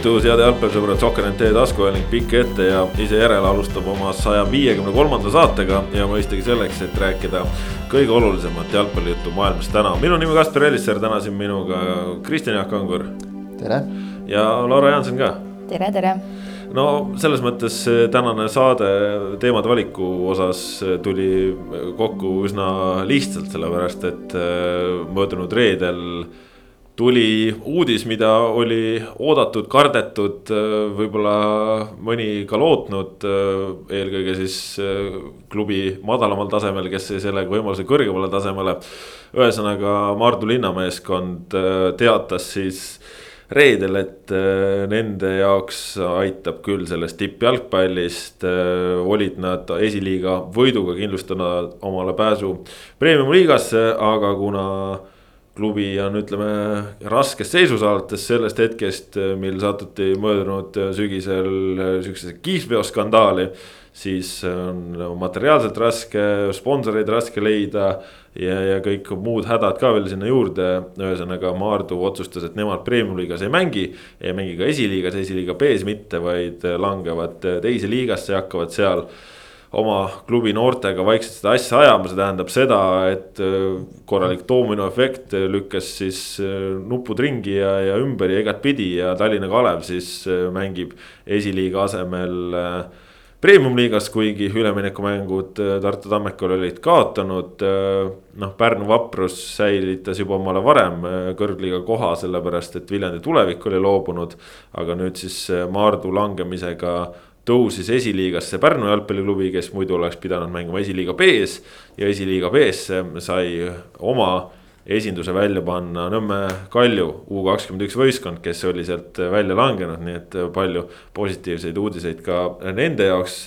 tervitus, head jalgpallisõbrad, Sokkernet taskuhääling pikk ette ja ise järele alustab oma saja viiekümne kolmanda saatega ja mõistagi selleks, et rääkida kõige olulisemat jalgpallijuttu maailmas täna. minu nimi Kaspar Ellissaar, täna siin minuga Kristjan Jaak Kangur. tere. ja Laura Janson ka. tere, tere no selles mõttes tänane saade teemade valiku osas tuli kokku üsna lihtsalt, sellepärast et äh, möödunud reedel tuli uudis, mida oli oodatud, kardetud, võib-olla mõni ka lootnud. eelkõige siis klubi madalamal tasemel, kes sai sellega võimaluse kõrgemale tasemele. ühesõnaga Maardu linnameeskond teatas siis reedel, et nende jaoks aitab küll sellest tippjalgpallist. olid nad esiliiga võiduga kindlustanud omale pääsu premium liigasse, aga kuna klubi on, ütleme, raskes seisus alates sellest hetkest, mil satuti möödunud sügisel sihukesesse kihlveoskandaali. siis on materiaalselt raske, sponsoreid raske leida ja, ja kõik muud hädad ka veel sinna juurde. ühesõnaga Maardu otsustas, et nemad premium-liigas ei mängi, ei mängi ka esiliigas, esiliiga B-s mitte, vaid langevad teise liigasse ja hakkavad seal oma klubi noortega vaikselt seda asja ajama, see tähendab seda, et äh, korralik doominoefekt lükkas siis äh, nupud ringi ja, ja ümber ja igatpidi ja Tallinna Kalev siis äh, mängib esiliiga asemel premium-liigas, kuigi üleminekumängud Tartu Tammekal olid kaotanud. noh, Pärnu vaprus säilitas juba omale varem kõrgliiga koha, sellepärast et Viljandi tulevik oli loobunud. aga nüüd siis Maardu langemisega tõusis esiliigasse Pärnu jalgpalliklubi, kes muidu oleks pidanud mängima esiliiga B-s. ja esiliiga B-sse sai oma esinduse välja panna Nõmme Kalju U kakskümmend üks võistkond, kes oli sealt välja langenud, nii et palju positiivseid uudiseid ka nende jaoks.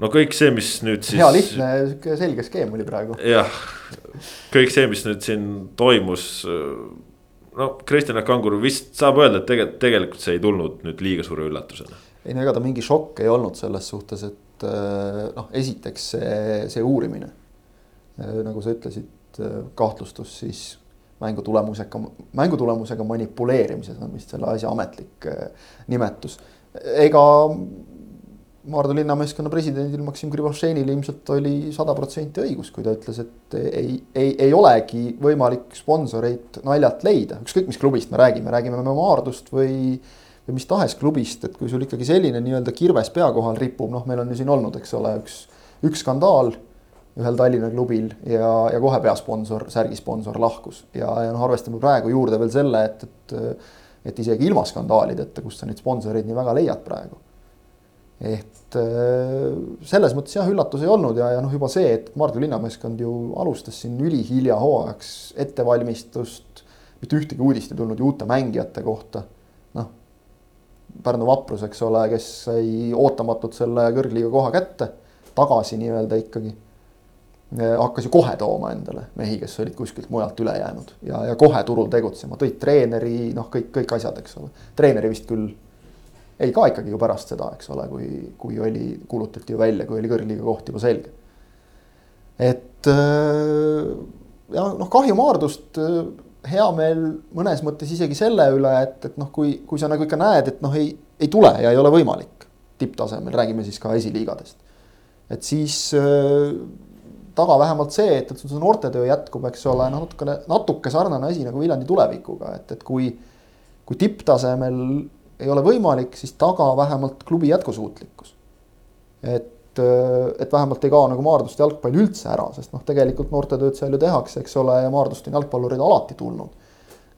no kõik see, mis nüüd siis. hea lihtne sihuke selge skeem oli praegu. jah, kõik see, mis nüüd siin toimus no Kristjan Kangur vist saab öelda, et tegelikult, tegelikult see ei tulnud nüüd liiga suure üllatusena ei no ega ta mingi šokk ei olnud selles suhtes, et äh, noh, esiteks see, see uurimine. Äh, nagu sa ütlesid, äh, kahtlustus siis mängu tulemusega, mängu tulemusega manipuleerimises on vist selle asja ametlik nimetus. ega Maardu linnameeskonna presidendil Maksim Krivošenil ilmselt oli sada protsenti õigus, kui ta ütles, et ei, ei, ei olegi võimalik sponsoreid naljalt leida, ükskõik mis klubist me räägime, räägime me Maardust või või mis tahes klubist, et kui sul ikkagi selline nii-öelda kirves pea kohal ripub, noh, meil on ju siin olnud, eks ole, üks, üks skandaal ühel Tallinna klubil ja, ja kohe peasponsor, särgisponsor lahkus ja, ja noh, arvestame praegu juurde veel selle, et, et, et isegi ilma skandaalideta, kust sa neid sponsoreid nii väga leiad praegu. et selles mõttes jah, üllatus ei olnud ja, ja noh, juba see, et Maardu linnameeskond ju alustas siin ülihilja hooajaks ettevalmistust, mitte ühtegi uudist ei tulnud ju uute mängijate kohta Pärnu vaprus, eks ole, kes sai ootamatult selle kõrgliiga koha kätte, tagasi nii-öelda ikkagi. hakkas ju kohe tooma endale mehi, kes olid kuskilt mujalt üle jäänud ja, ja kohe turul tegutsema, tõid treeneri, noh, kõik, kõik asjad, eks ole. treeneri vist küll ei ka ikkagi ju pärast seda, eks ole, kui, kui oli, kuulutati ju välja, kui oli kõrgliiga koht juba selge. et ja noh, kahju Maardust hea meel mõnes mõttes isegi selle üle, et, et noh, kui, kui sa nagu ikka näed, et noh, ei, ei tule ja ei ole võimalik tipptasemel, räägime siis ka esiliigadest. et siis äh, taga vähemalt see, et, et see noortetöö jätkub, eks ole, noh natukene, natuke sarnane asi nagu Viljandi tulevikuga, et, et kui, kui tipptasemel ei ole võimalik, siis taga vähemalt klubi jätkusuutlikkus. et et, et vähemalt ei kao nagu Maardust jalgpall üldse ära, sest noh, tegelikult noortetööd seal ju tehakse, eks ole, ja Maardust on jalgpallureid alati tulnud.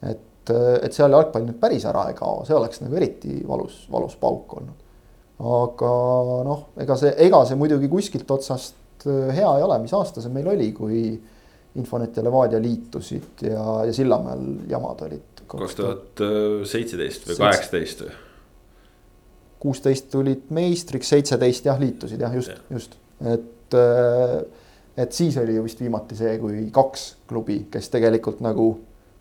et, et seal jalgpall nüüd päris ära ei kao, see oleks nagu eriti valus, valus pauk olnud. aga noh, ega see, ega see muidugi kuskilt otsast äh, hea ei ole, mis aasta see meil oli, kui Infonet ja Levadia liitusid ja, ja Sillamäel jamad olid. kaks tuhat seitseteist või kaheksateist või? Kuusteist tulid meistriks, seitseteist jah, liitusid jah, just, just, et. Äh, et siis oli ju vist viimati see, kui kaks klubi, kes tegelikult nagu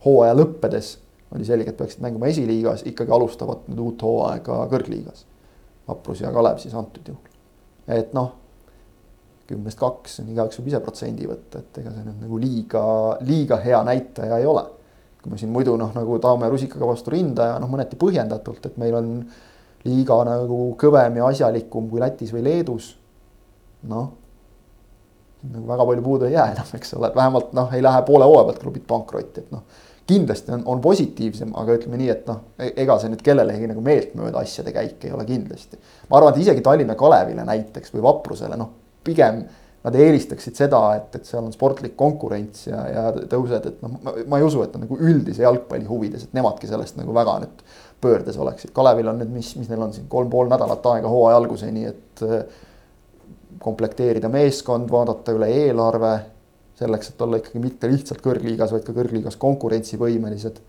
hooaja lõppedes oli selge, et peaksid mängima esiliigas, ikkagi alustavad nüüd uut hooaega kõrgliigas. vaprus ja Kalev siis antud juhul. et noh, kümnest kaks on igaüks võib ise protsendi võtta, et ega see nüüd nagu liiga, liiga hea näitaja ei ole. kui me siin muidu noh, nagu taome rusikaga vastu rinda ja noh, mõneti põhjendatult, et meil on liiga nagu kõvem ja asjalikum kui Lätis või Leedus. noh, nagu väga palju puudu ei jää enam, eks ole, et vähemalt noh, ei lähe poole hooaja pealt klubid pankrotti, et noh. kindlasti on, on positiivsem, aga ütleme nii, et noh, e-, ega see nüüd kellelegi nagu meeltmööda asjade käik ei ole kindlasti. ma arvan, et isegi Tallinna Kalevile näiteks või Vaprusele noh, pigem nad eelistaksid seda, et, et seal on sportlik konkurents ja, ja tõused, et noh, ma ei usu, et on nagu üldise jalgpalli huvides, et nemadki sellest nagu väga nüüd pöördes oleksid. Kalevil on nüüd, mis, mis neil on siin kolm pool nädalat aega hooaja alguseni, et äh, komplekteerida meeskond, vaadata üle eelarve selleks, et olla ikkagi mitte lihtsalt kõrgliigas, vaid ka kõrgliigas konkurentsivõimelised.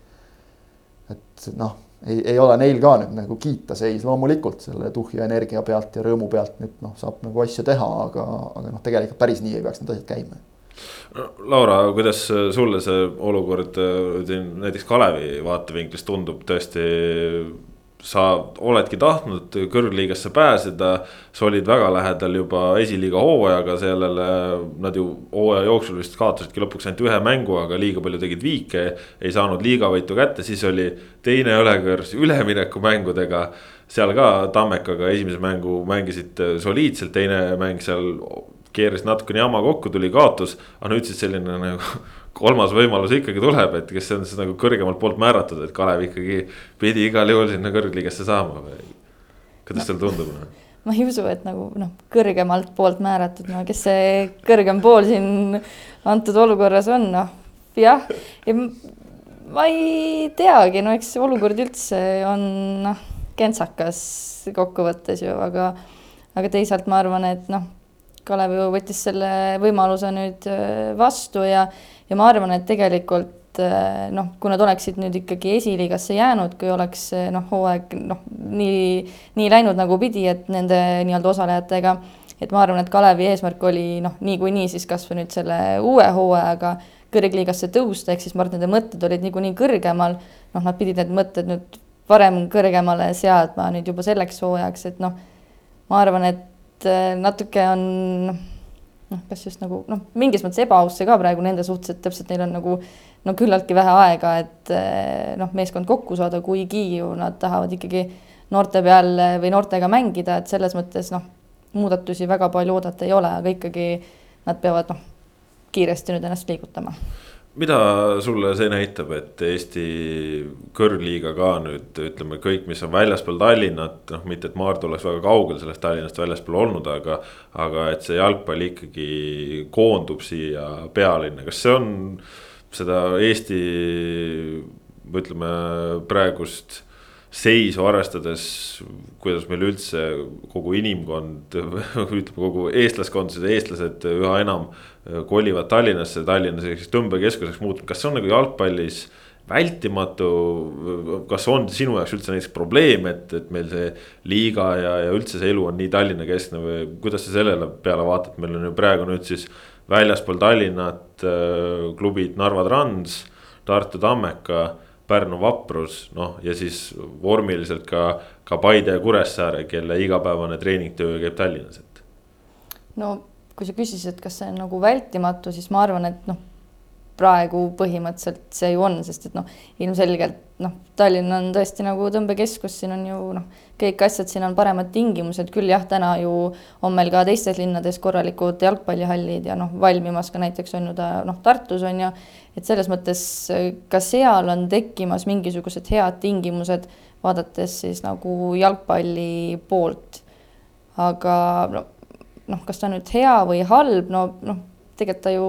et noh ei, ei ole neil ka nüüd nagu kiita seis loomulikult selle tuhja energia pealt ja rõõmu pealt nüüd noh, saab nagu asju teha, aga, aga noh, tegelikult päris nii ei peaks need asjad käima. Laura, kuidas sulle see olukord siin näiteks Kalevi vaatevinklist tundub tõesti sa oledki tahtnud kõrgliigasse pääseda, sa olid väga lähedal juba esiliiga hooajaga sellele. Nad ju hooaja jooksul vist kaotasidki lõpuks ainult ühe mängu, aga liiga palju tegid viike. ei saanud liigavõitu kätte, siis oli teine õlekõrs üleminekumängudega. seal ka Tammekaga esimese mängu mängisid soliidselt, teine mäng seal keeras natukene jama kokku, tuli kaotus. aga nüüd siis selline nagu kolmas võimalus ikkagi tuleb, et kes on siis nagu kõrgemalt poolt määratud, et Kalev ikkagi pidi igal juhul sinna kõrgliigasse saama või? kuidas teile tundub no?? ma ei usu, et nagu noh, kõrgemalt poolt määratud, no kes see kõrgem pool siin antud olukorras on, noh jah, ja ma ei teagi, no eks olukord üldse on noh, kentsakas kokkuvõttes ju, aga, aga teisalt ma arvan, et noh, Kalev ju võttis selle võimaluse nüüd äh, vastu ja ja ma arvan, et tegelikult eh, noh, kui nad oleksid nüüd ikkagi esiliigasse jäänud, kui oleks eh, noh, hooaeg noh, nii, nii läinud nagu pidi, et nende nii-öelda osalejatega, et ma arvan, et Kalevi eesmärk oli noh, niikuinii siis kasvõi nüüd selle uue hooajaga kõrgliigasse tõusta, ehk siis ma arvan, et nende mõtted olid niikuinii kõrgemal, noh, nad pidid need mõtted nüüd varem kõrgemale seadma nüüd juba selleks hooajaks, et noh, ma arvan, et natuke on noh, kas just nagu noh, mingis mõttes ebaaus see ka praegu nende suhtes, et täpselt neil on nagu no küllaltki vähe aega, et eh, noh, meeskond kokku saada, kuigi ju nad tahavad ikkagi noorte peal või noortega mängida, et selles mõttes noh, muudatusi väga palju oodata ei ole, aga ikkagi nad peavad noh, kiiresti nüüd ennast liigutama mida sulle see näitab, et Eesti kõrgliiga ka nüüd ütleme kõik, mis on väljaspool Tallinnat, noh, mitte et Maardu oleks väga kaugel sellest Tallinnast väljaspool olnud, aga. aga et see jalgpall ikkagi koondub siia pealinna, kas see on seda Eesti ütleme praegust seisu arvestades, kuidas meil üldse kogu inimkond, ütleme kogu eestlaskond, eestlased üha enam kolivad Tallinnasse, Tallinna selliseks tõmbekeskuseks muutub, kas see on nagu jalgpallis vältimatu, kas on sinu jaoks üldse näiteks probleem, et, et meil see liiga ja, ja üldse see elu on nii Tallinna keskne või kuidas sa sellele peale vaatad, meil on ju praegu nüüd siis väljaspool Tallinnat äh, klubid Narva Trans, Tartu Tammeka, Pärnu Vaprus, noh ja siis vormiliselt ka, ka Paide ja Kuressaare, kelle igapäevane treeningtöö käib Tallinnas, et. no kui sa küsisid, kas see on nagu vältimatu, siis ma arvan, et noh, praegu põhimõtteliselt see ju on, sest et noh, ilmselgelt noh, Tallinn on tõesti nagu tõmbekeskus, siin on ju noh, kõik asjad, siin on paremad tingimused, küll jah, täna ju on meil ka teistes linnades korralikud jalgpallihallid ja noh, valmimas ka näiteks on ju ta noh, Tartus on ju, et selles mõttes ka seal on tekkimas mingisugused head tingimused, vaadates siis nagu jalgpalli poolt. aga no noh, kas ta nüüd hea või halb, no noh, tegelikult ta ju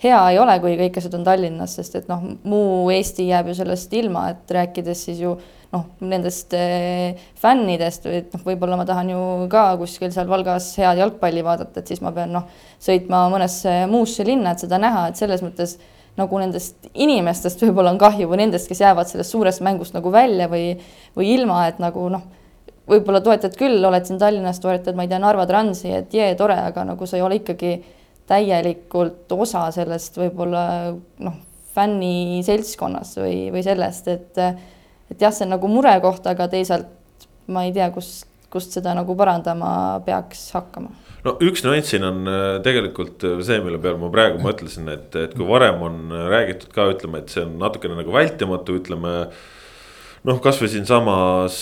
hea ei ole, kui kõik asjad on Tallinnas, sest et noh, muu Eesti jääb ju sellest ilma, et rääkides siis ju noh, nendest eh, fännidest või et noh, võib-olla ma tahan ju ka kuskil seal Valgas head jalgpalli vaadata, et siis ma pean noh, sõitma mõnesse muusse linna, et seda näha, et selles mõttes nagu nendest inimestest võib-olla on kahju või nendest, kes jäävad sellest suurest mängust nagu välja või, või ilma, et nagu noh võib-olla toetad küll, oled siin Tallinnas, toetad, ma ei tea, Narva Transi, et jee, tore, aga nagu sa ei ole ikkagi täielikult osa sellest võib-olla noh, fänniseltskonnas või, või sellest, et et jah, see on nagu murekoht, aga teisalt ma ei tea, kus, kust seda nagu parandama peaks hakkama no üks nüanss siin on äh, tegelikult see, mille peale ma praegu mõtlesin, et, et kui varem on räägitud ka, ütleme, et see on natukene nagu vältimatu, ütleme. noh, kasvõi siinsamas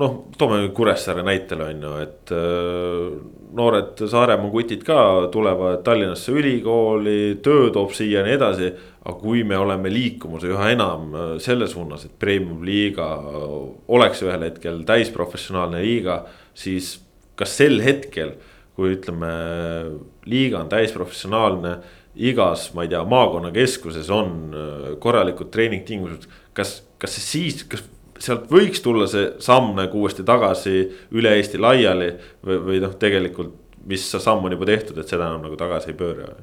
noh, toome Kuressaare näitele on ju, et äh, noored Saaremaa kutid ka tulevad Tallinnasse ülikooli, töö toob siia ja nii edasi. aga kui me oleme liikumas üha enam äh, selle suunas, et premium-liiga oleks ühel hetkel täisprofessionaalne liiga, siis kas sel hetkel, kui ütleme, liiga on täisprofessionaalne igas, ma ei tea, maakonnakeskuses on äh, korralikud treeningtingimused, kas, kas siis, kas sealt võiks tulla see samm nagu uuesti tagasi üle Eesti laiali või, või noh, tegelikult, mis samm on juba tehtud, et seda enam nagu tagasi ei pööra?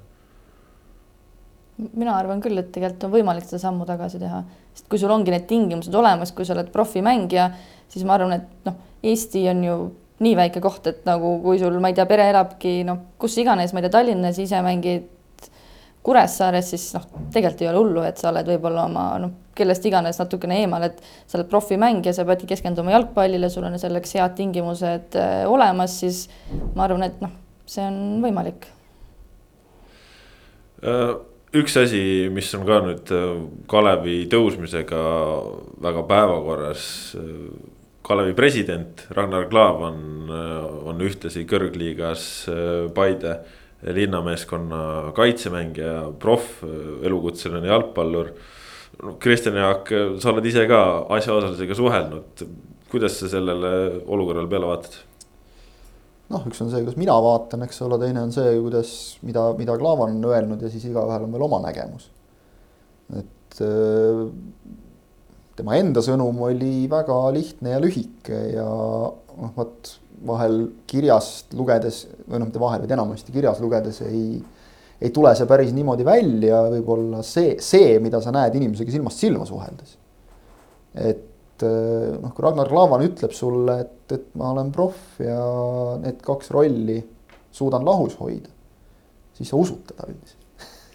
mina arvan küll, et tegelikult on võimalik seda sammu tagasi teha, sest kui sul ongi need tingimused olemas, kui sa oled profimängija, siis ma arvan, et noh, Eesti on ju nii väike koht, et nagu kui sul, ma ei tea, pere elabki noh, kus iganes, ma ei tea, Tallinnas ise mängid Kuressaares, siis noh, tegelikult ei ole hullu, et sa oled võib-olla oma noh, kellest iganes natukene eemal, et sa oled profimängija, sa peadki keskenduma jalgpallile, sul on selleks head tingimused äh, olemas, siis ma arvan, et noh, see on võimalik. Äh, üks asi, mis on ka nüüd äh, Kalevi tõusmisega väga päevakorras. Kalevi president Ragnar Klavan on ühtlasi kõrgliigas Paide linnameeskonna kaitsemängija, proff, elukutseline jalgpallur Kristjan Jaak, sa oled ise ka asjaosalisega suhelnud, kuidas sa sellele olukorrale peale vaatad? noh, üks on see, kuidas mina vaatan, eks ole, teine on see, kuidas, mida, mida Klaavan on öelnud ja siis igaühel on veel oma nägemus. et äh, tema enda sõnum oli väga lihtne ja lühike ja noh, vot vahel kirjast lugedes või noh, mitte vahel, vaid enamasti kirjas lugedes ei ei tule see päris niimoodi välja, võib-olla see, see, mida sa näed inimesega silmast silma suheldes. et eh, noh, kui Ragnar Klavan ütleb sulle, et, et ma olen proff ja need kaks rolli suudan lahus hoida, siis sa usud teda üldiselt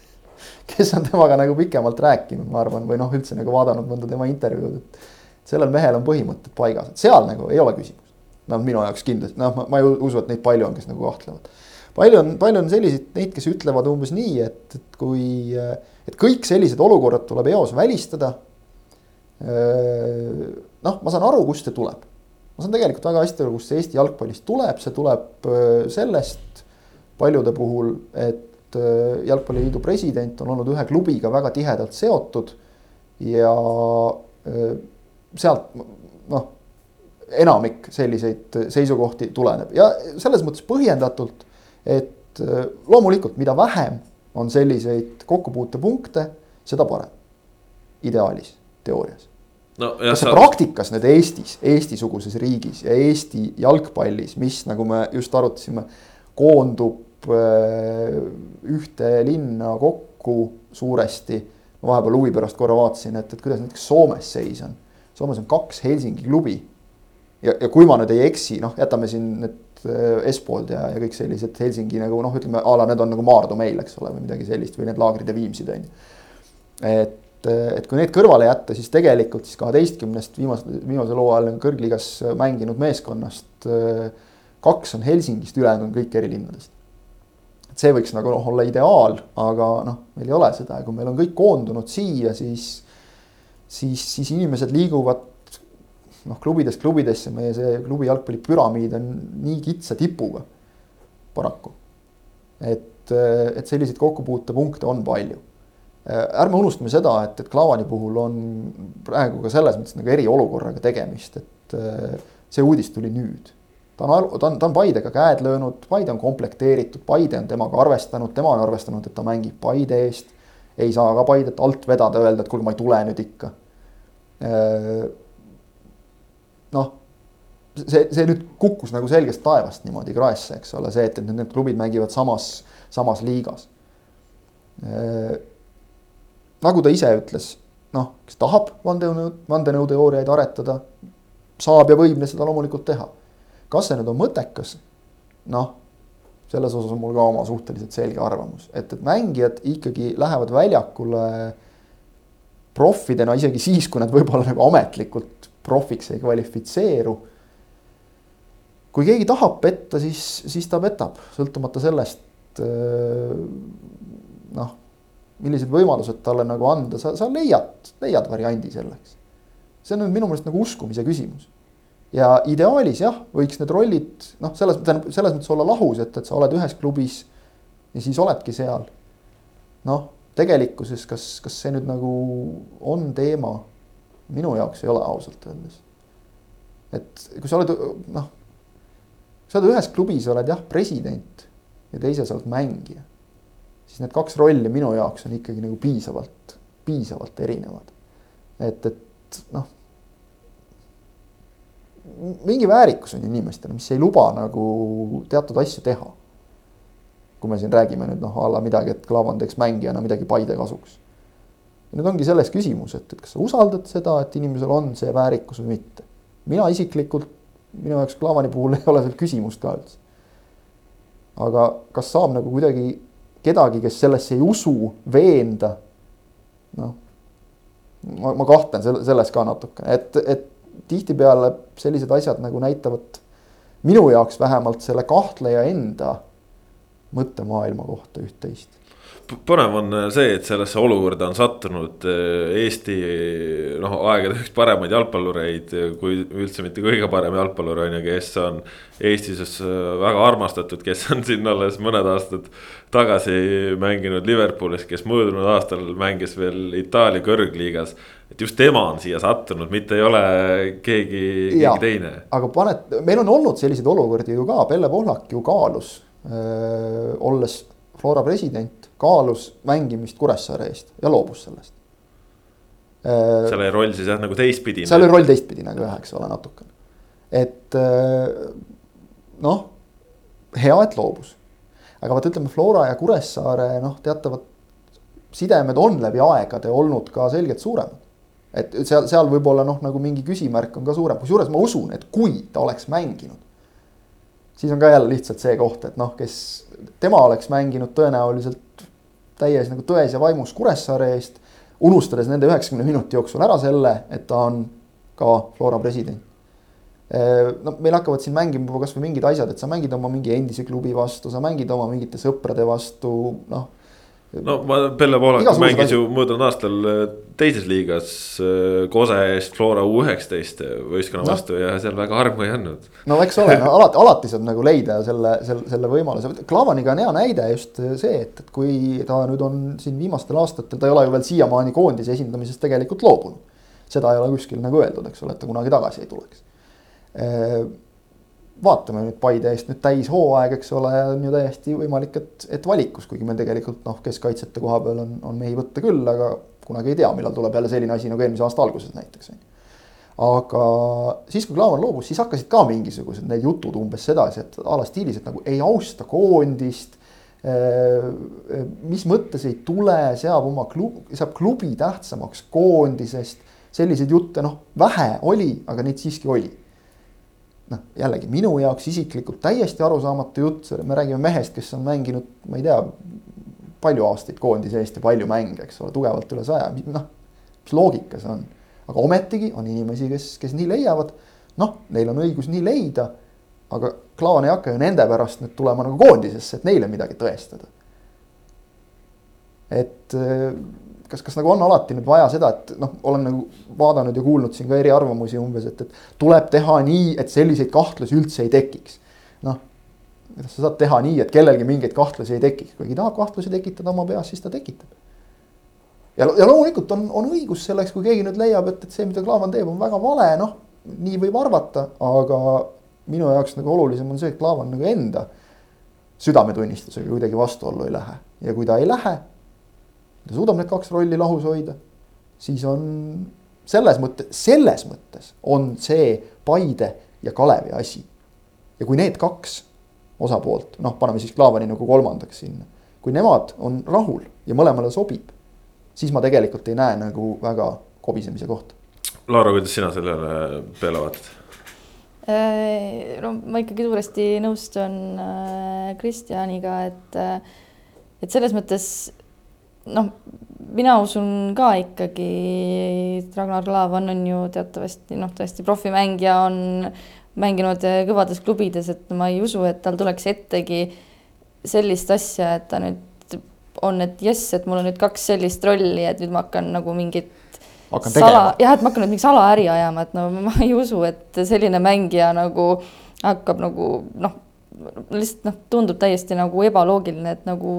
kes on temaga nagu pikemalt rääkinud, ma arvan, või noh, üldse nagu vaadanud mõnda tema intervjuud, et sellel mehel on põhimõtted paigas, et seal nagu ei ole küsimust. noh, minu jaoks kindlasti, noh, ma ei usu, et neid palju on, kes nagu kahtlevad palju on, palju on selliseid, neid, kes ütlevad umbes nii, et, et kui, et kõik sellised olukorrad tuleb eos välistada. noh, ma saan aru, kust see tuleb. ma saan tegelikult väga hästi aru, kust see Eesti jalgpallist tuleb, see tuleb sellest paljude puhul, et jalgpalliliidu president on olnud ühe klubiga väga tihedalt seotud ja sealt noh, enamik selliseid seisukohti tuleneb ja selles mõttes põhjendatult et äh, loomulikult, mida vähem on selliseid kokkupuutepunkte, seda parem. ideaalis, teoorias no,. kas see sa... praktikas nüüd Eestis, Eesti-suguses riigis ja Eesti jalgpallis, mis nagu me just arutasime, koondub äh, ühte linna kokku suuresti. ma vahepeal huvi pärast korra vaatasin, et, et kuidas näiteks Soomes seis on. Soomes on kaks Helsingi klubi. ja, ja kui ma nüüd ei eksi, noh, jätame siin need Äh, Espold ja, ja kõik sellised Helsingi nagu noh, ütleme a la need on nagu Maardu meil, eks ole, või midagi sellist või need laagrid ja Viimsid on ju. et, et kui need kõrvale jätta, siis tegelikult siis kaheteistkümnest viimasel, viimasel hooajal kõrgliigas mänginud meeskonnast äh, kaks on Helsingist, ülejäänud on kõik eri linnadest. et see võiks nagu noh, olla ideaal, aga noh, meil ei ole seda ja kui meil on kõik koondunud siia, siis, siis, siis inimesed liiguvad noh, klubidest klubidesse meie see klubi jalgpallipüramiid on nii kitsa tipuga paraku. et, et selliseid kokkupuutepunkte on palju. ärme unustame seda, et, et Klavani puhul on praegu ka selles mõttes nagu eriolukorraga tegemist, et see uudis tuli nüüd. ta on, ta on, ta on Paidega käed löönud, Paide on komplekteeritud, Paide on temaga arvestanud, tema on arvestanud, et ta mängib Paide eest. ei saa ka Paidet alt vedada, öelda, et kuule, ma ei tule nüüd ikka noh, see, see nüüd kukkus nagu selgest taevast niimoodi kraesse, eks ole, see, et, et need klubid mängivad samas, samas liigas. nagu ta ise ütles, noh, kes tahab vandenõu, vandenõuteooriaid aretada, saab ja võib seda loomulikult teha. kas see nüüd on mõttekas? noh, selles osas on mul ka oma suhteliselt selge arvamus, et, et mängijad ikkagi lähevad väljakule proffidena isegi siis, kui nad võib-olla nagu ametlikult profiks ei kvalifitseeru. kui keegi tahab petta, siis, siis ta petab, sõltumata sellest noh, millised võimalused talle nagu anda, sa, sa leiad, leiad variandi selleks. see on nüüd minu meelest nagu uskumise küsimus. ja ideaalis jah, võiks need rollid noh, selles, tähendab selles mõttes olla lahus, et, et sa oled ühes klubis ja siis oledki seal. noh, tegelikkuses, kas, kas see nüüd nagu on teema? Minu jaoks ei ole ausalt öeldes. et kui sa oled noh, sa oled ühes klubis, oled jah, president ja teises oled mängija siis need kaks rolli minu jaoks on ikkagi nagu piisavalt, piisavalt erinevad. et, et noh. mingi väärikus on inimestel, mis ei luba nagu teatud asju teha. kui me siin räägime nüüd noh, a la midagi, et Klavan teeks mängijana midagi Paide kasuks. Ja nüüd ongi selles küsimus, et, et kas sa usaldad seda, et inimesel on see väärikus või mitte. mina isiklikult, minu jaoks Klavani puhul ei ole seal küsimust ka üldse. aga kas saab nagu kuidagi kedagi, kes sellesse ei usu, veenda. noh, ma, ma kahtlen selle, selles ka natukene, et, et tihtipeale sellised asjad nagu näitavad minu jaoks vähemalt selle kahtleja enda mõttemaailma kohta üht-teist põnev on see, et sellesse olukorda on sattunud eh, Eesti noh, aegade üks paremaid jalgpallureid, kui üldse mitte kõige parem jalgpallur on ju, kes on Eestis eh, väga armastatud, kes on siin alles mõned aastad tagasi mänginud Liverpoolis, kes möödunud aastal mängis veel Itaalia kõrgliigas. et just tema on siia sattunud, mitte ei ole keegi, keegi teine. aga paned, meil on olnud selliseid olukordi ju ka, Pelle Pohlak ju kaalus öö, olles Flora president kaalus mängimist Kuressaare eest ja loobus sellest. seal oli roll siis jah nagu teistpidine. seal oli roll teistpidine ka jah, eks ole, natukene. et äh, noh, hea, et loobus. aga vot ütleme, Flora ja Kuressaare noh, teatavad sidemed on läbi aegade olnud ka selgelt suuremad. et seal, seal võib-olla noh, nagu mingi küsimärk on ka suurem, kusjuures ma usun, et kui ta oleks mänginud siis on ka jälle lihtsalt see koht, et noh, kes, tema oleks mänginud tõenäoliselt täies nagu tões ja vaimus Kuressaare eest. unustades nende üheksakümne minuti jooksul ära selle, et ta on ka Flora president. no meil hakkavad siin mängima juba kasvõi mingid asjad, et sa mängid oma mingi endise klubi vastu, sa mängid oma mingite sõprade vastu, noh no ma, Pelle Poolak mängis ju möödunud aastal äh, teises liigas äh, Kose eest Flora U üheksateist võistkonna no. vastu ja seal väga armu ei andnud. no eks ole, no alati, alati saab nagu leida selle, selle, selle võimaluse, Klavaniga on hea näide just see, et, et kui ta nüüd on siin viimastel aastatel, ta ei ole ju veel siiamaani koondise esindamisest tegelikult loobunud. seda ei ole kuskil nagu öeldud, eks ole, et ta kunagi tagasi ei tuleks äh, vaatame nüüd Paide eest nüüd täishooaeg, eks ole, on ju täiesti võimalik, et, et valikus, kuigi meil tegelikult noh, keskkaitsjate koha peal on, on mehi võtta küll, aga kunagi ei tea, millal tuleb jälle selline asi nagu eelmise aasta alguses näiteks aga siis, kui Klaavan loobus, siis hakkasid ka mingisugused need jutud umbes sedasi, et a la stiilis, et nagu ei austa koondist. mis mõttes ei tule, seab oma klubi, seab klubi tähtsamaks koondisest. selliseid jutte noh, vähe oli, aga neid siiski oli noh, jällegi minu jaoks isiklikult täiesti arusaamatu jutt, me räägime mehest, kes on mänginud, ma ei tea, palju aastaid koondise eest ja palju mänge, eks ole, tugevalt üle saja, noh. mis loogika see on, aga ometigi on inimesi, kes, kes nii leiavad. noh, neil on õigus nii leida. aga Klaavan ei hakka ju nende pärast nüüd tulema nagu koondisesse, et neile midagi tõestada. et kas, kas nagu on alati nüüd vaja seda, et noh, olen nagu vaadanud ja kuulnud siin ka eriarvamusi umbes, et, et tuleb teha nii, et selliseid kahtlusi üldse ei tekiks. noh, kuidas sa saad teha nii, et kellelgi mingeid kahtlusi ei tekiks, kui keegi tahab kahtlusi tekitada oma peas, siis ta tekitab. ja, ja loomulikult on, on õigus selleks, kui keegi nüüd leiab, et, et see, mida Klaavan teeb, on väga vale, noh, nii võib arvata, aga minu jaoks nagu olulisem on see, et Klaavan nagu enda südametunnistusega kuidagi vastuollu ei lähe ja kui ta ei lähe ta suudab need kaks rolli lahus hoida, siis on selles mõttes, selles mõttes on see Paide ja Kalevi asi. ja kui need kaks osapoolt, noh, paneme siis Klaavani nagu kolmandaks sinna, kui nemad on rahul ja mõlemale sobib, siis ma tegelikult ei näe nagu väga kobisemise kohta. Laura, kuidas sina sellele peale vaatad? Äh, no ma ikkagi suuresti nõustun äh, Kristjaniga, et, äh, et selles mõttes noh, mina usun ka ikkagi, Ragnar Klavan on ju teatavasti noh, tõesti profimängija, on mänginud kõvades klubides, et ma ei usu, et tal tuleks ettegi sellist asja, et ta nüüd on, et jess, et mul on nüüd kaks sellist rolli, et nüüd ma hakkan nagu mingit hakkan sala, jah, et ma hakkan nüüd mingi salaäri ajama, et no ma ei usu, et selline mängija nagu hakkab nagu noh, lihtsalt noh, tundub täiesti nagu ebaloogiline, et nagu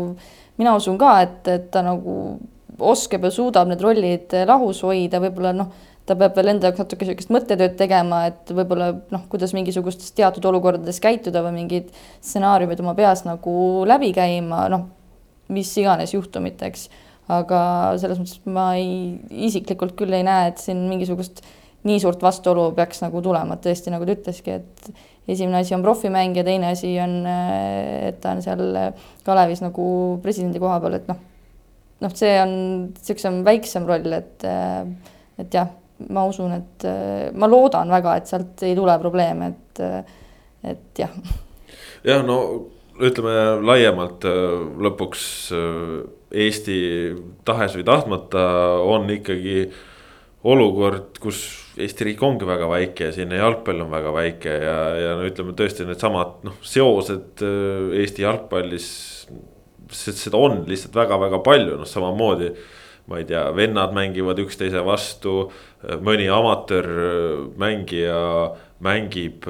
mina usun ka, et, et ta nagu oskab ja suudab need rollid lahus hoida, võib-olla noh, ta peab veel enda jaoks natuke niisugust mõttetööd tegema, et võib-olla noh, kuidas mingisugustes teatud olukordades käituda või mingid stsenaariumid oma peas nagu läbi käima, noh, mis iganes juhtumiteks. aga selles mõttes ma ei, isiklikult küll ei näe, et siin mingisugust nii suurt vastuolu peaks nagu tulema, et tõesti, nagu ta ütleski, et esimene asi on profimängija, teine asi on, et ta on seal Kalevis nagu presidendi koha peal, et noh, noh, see on niisugusem väiksem roll, et, et jah, ma usun, et ma loodan väga, et sealt ei tule probleeme, et, et jah. jah, no ütleme laiemalt lõpuks Eesti tahes või tahtmata on ikkagi olukord, kus Eesti riik ongi väga väike ja siin jalgpall on väga väike ja, ja no ütleme tõesti needsamad noh, seosed Eesti jalgpallis. seda on lihtsalt väga-väga palju, noh samamoodi ma ei tea, vennad mängivad üksteise vastu, mõni amatöörmängija mängib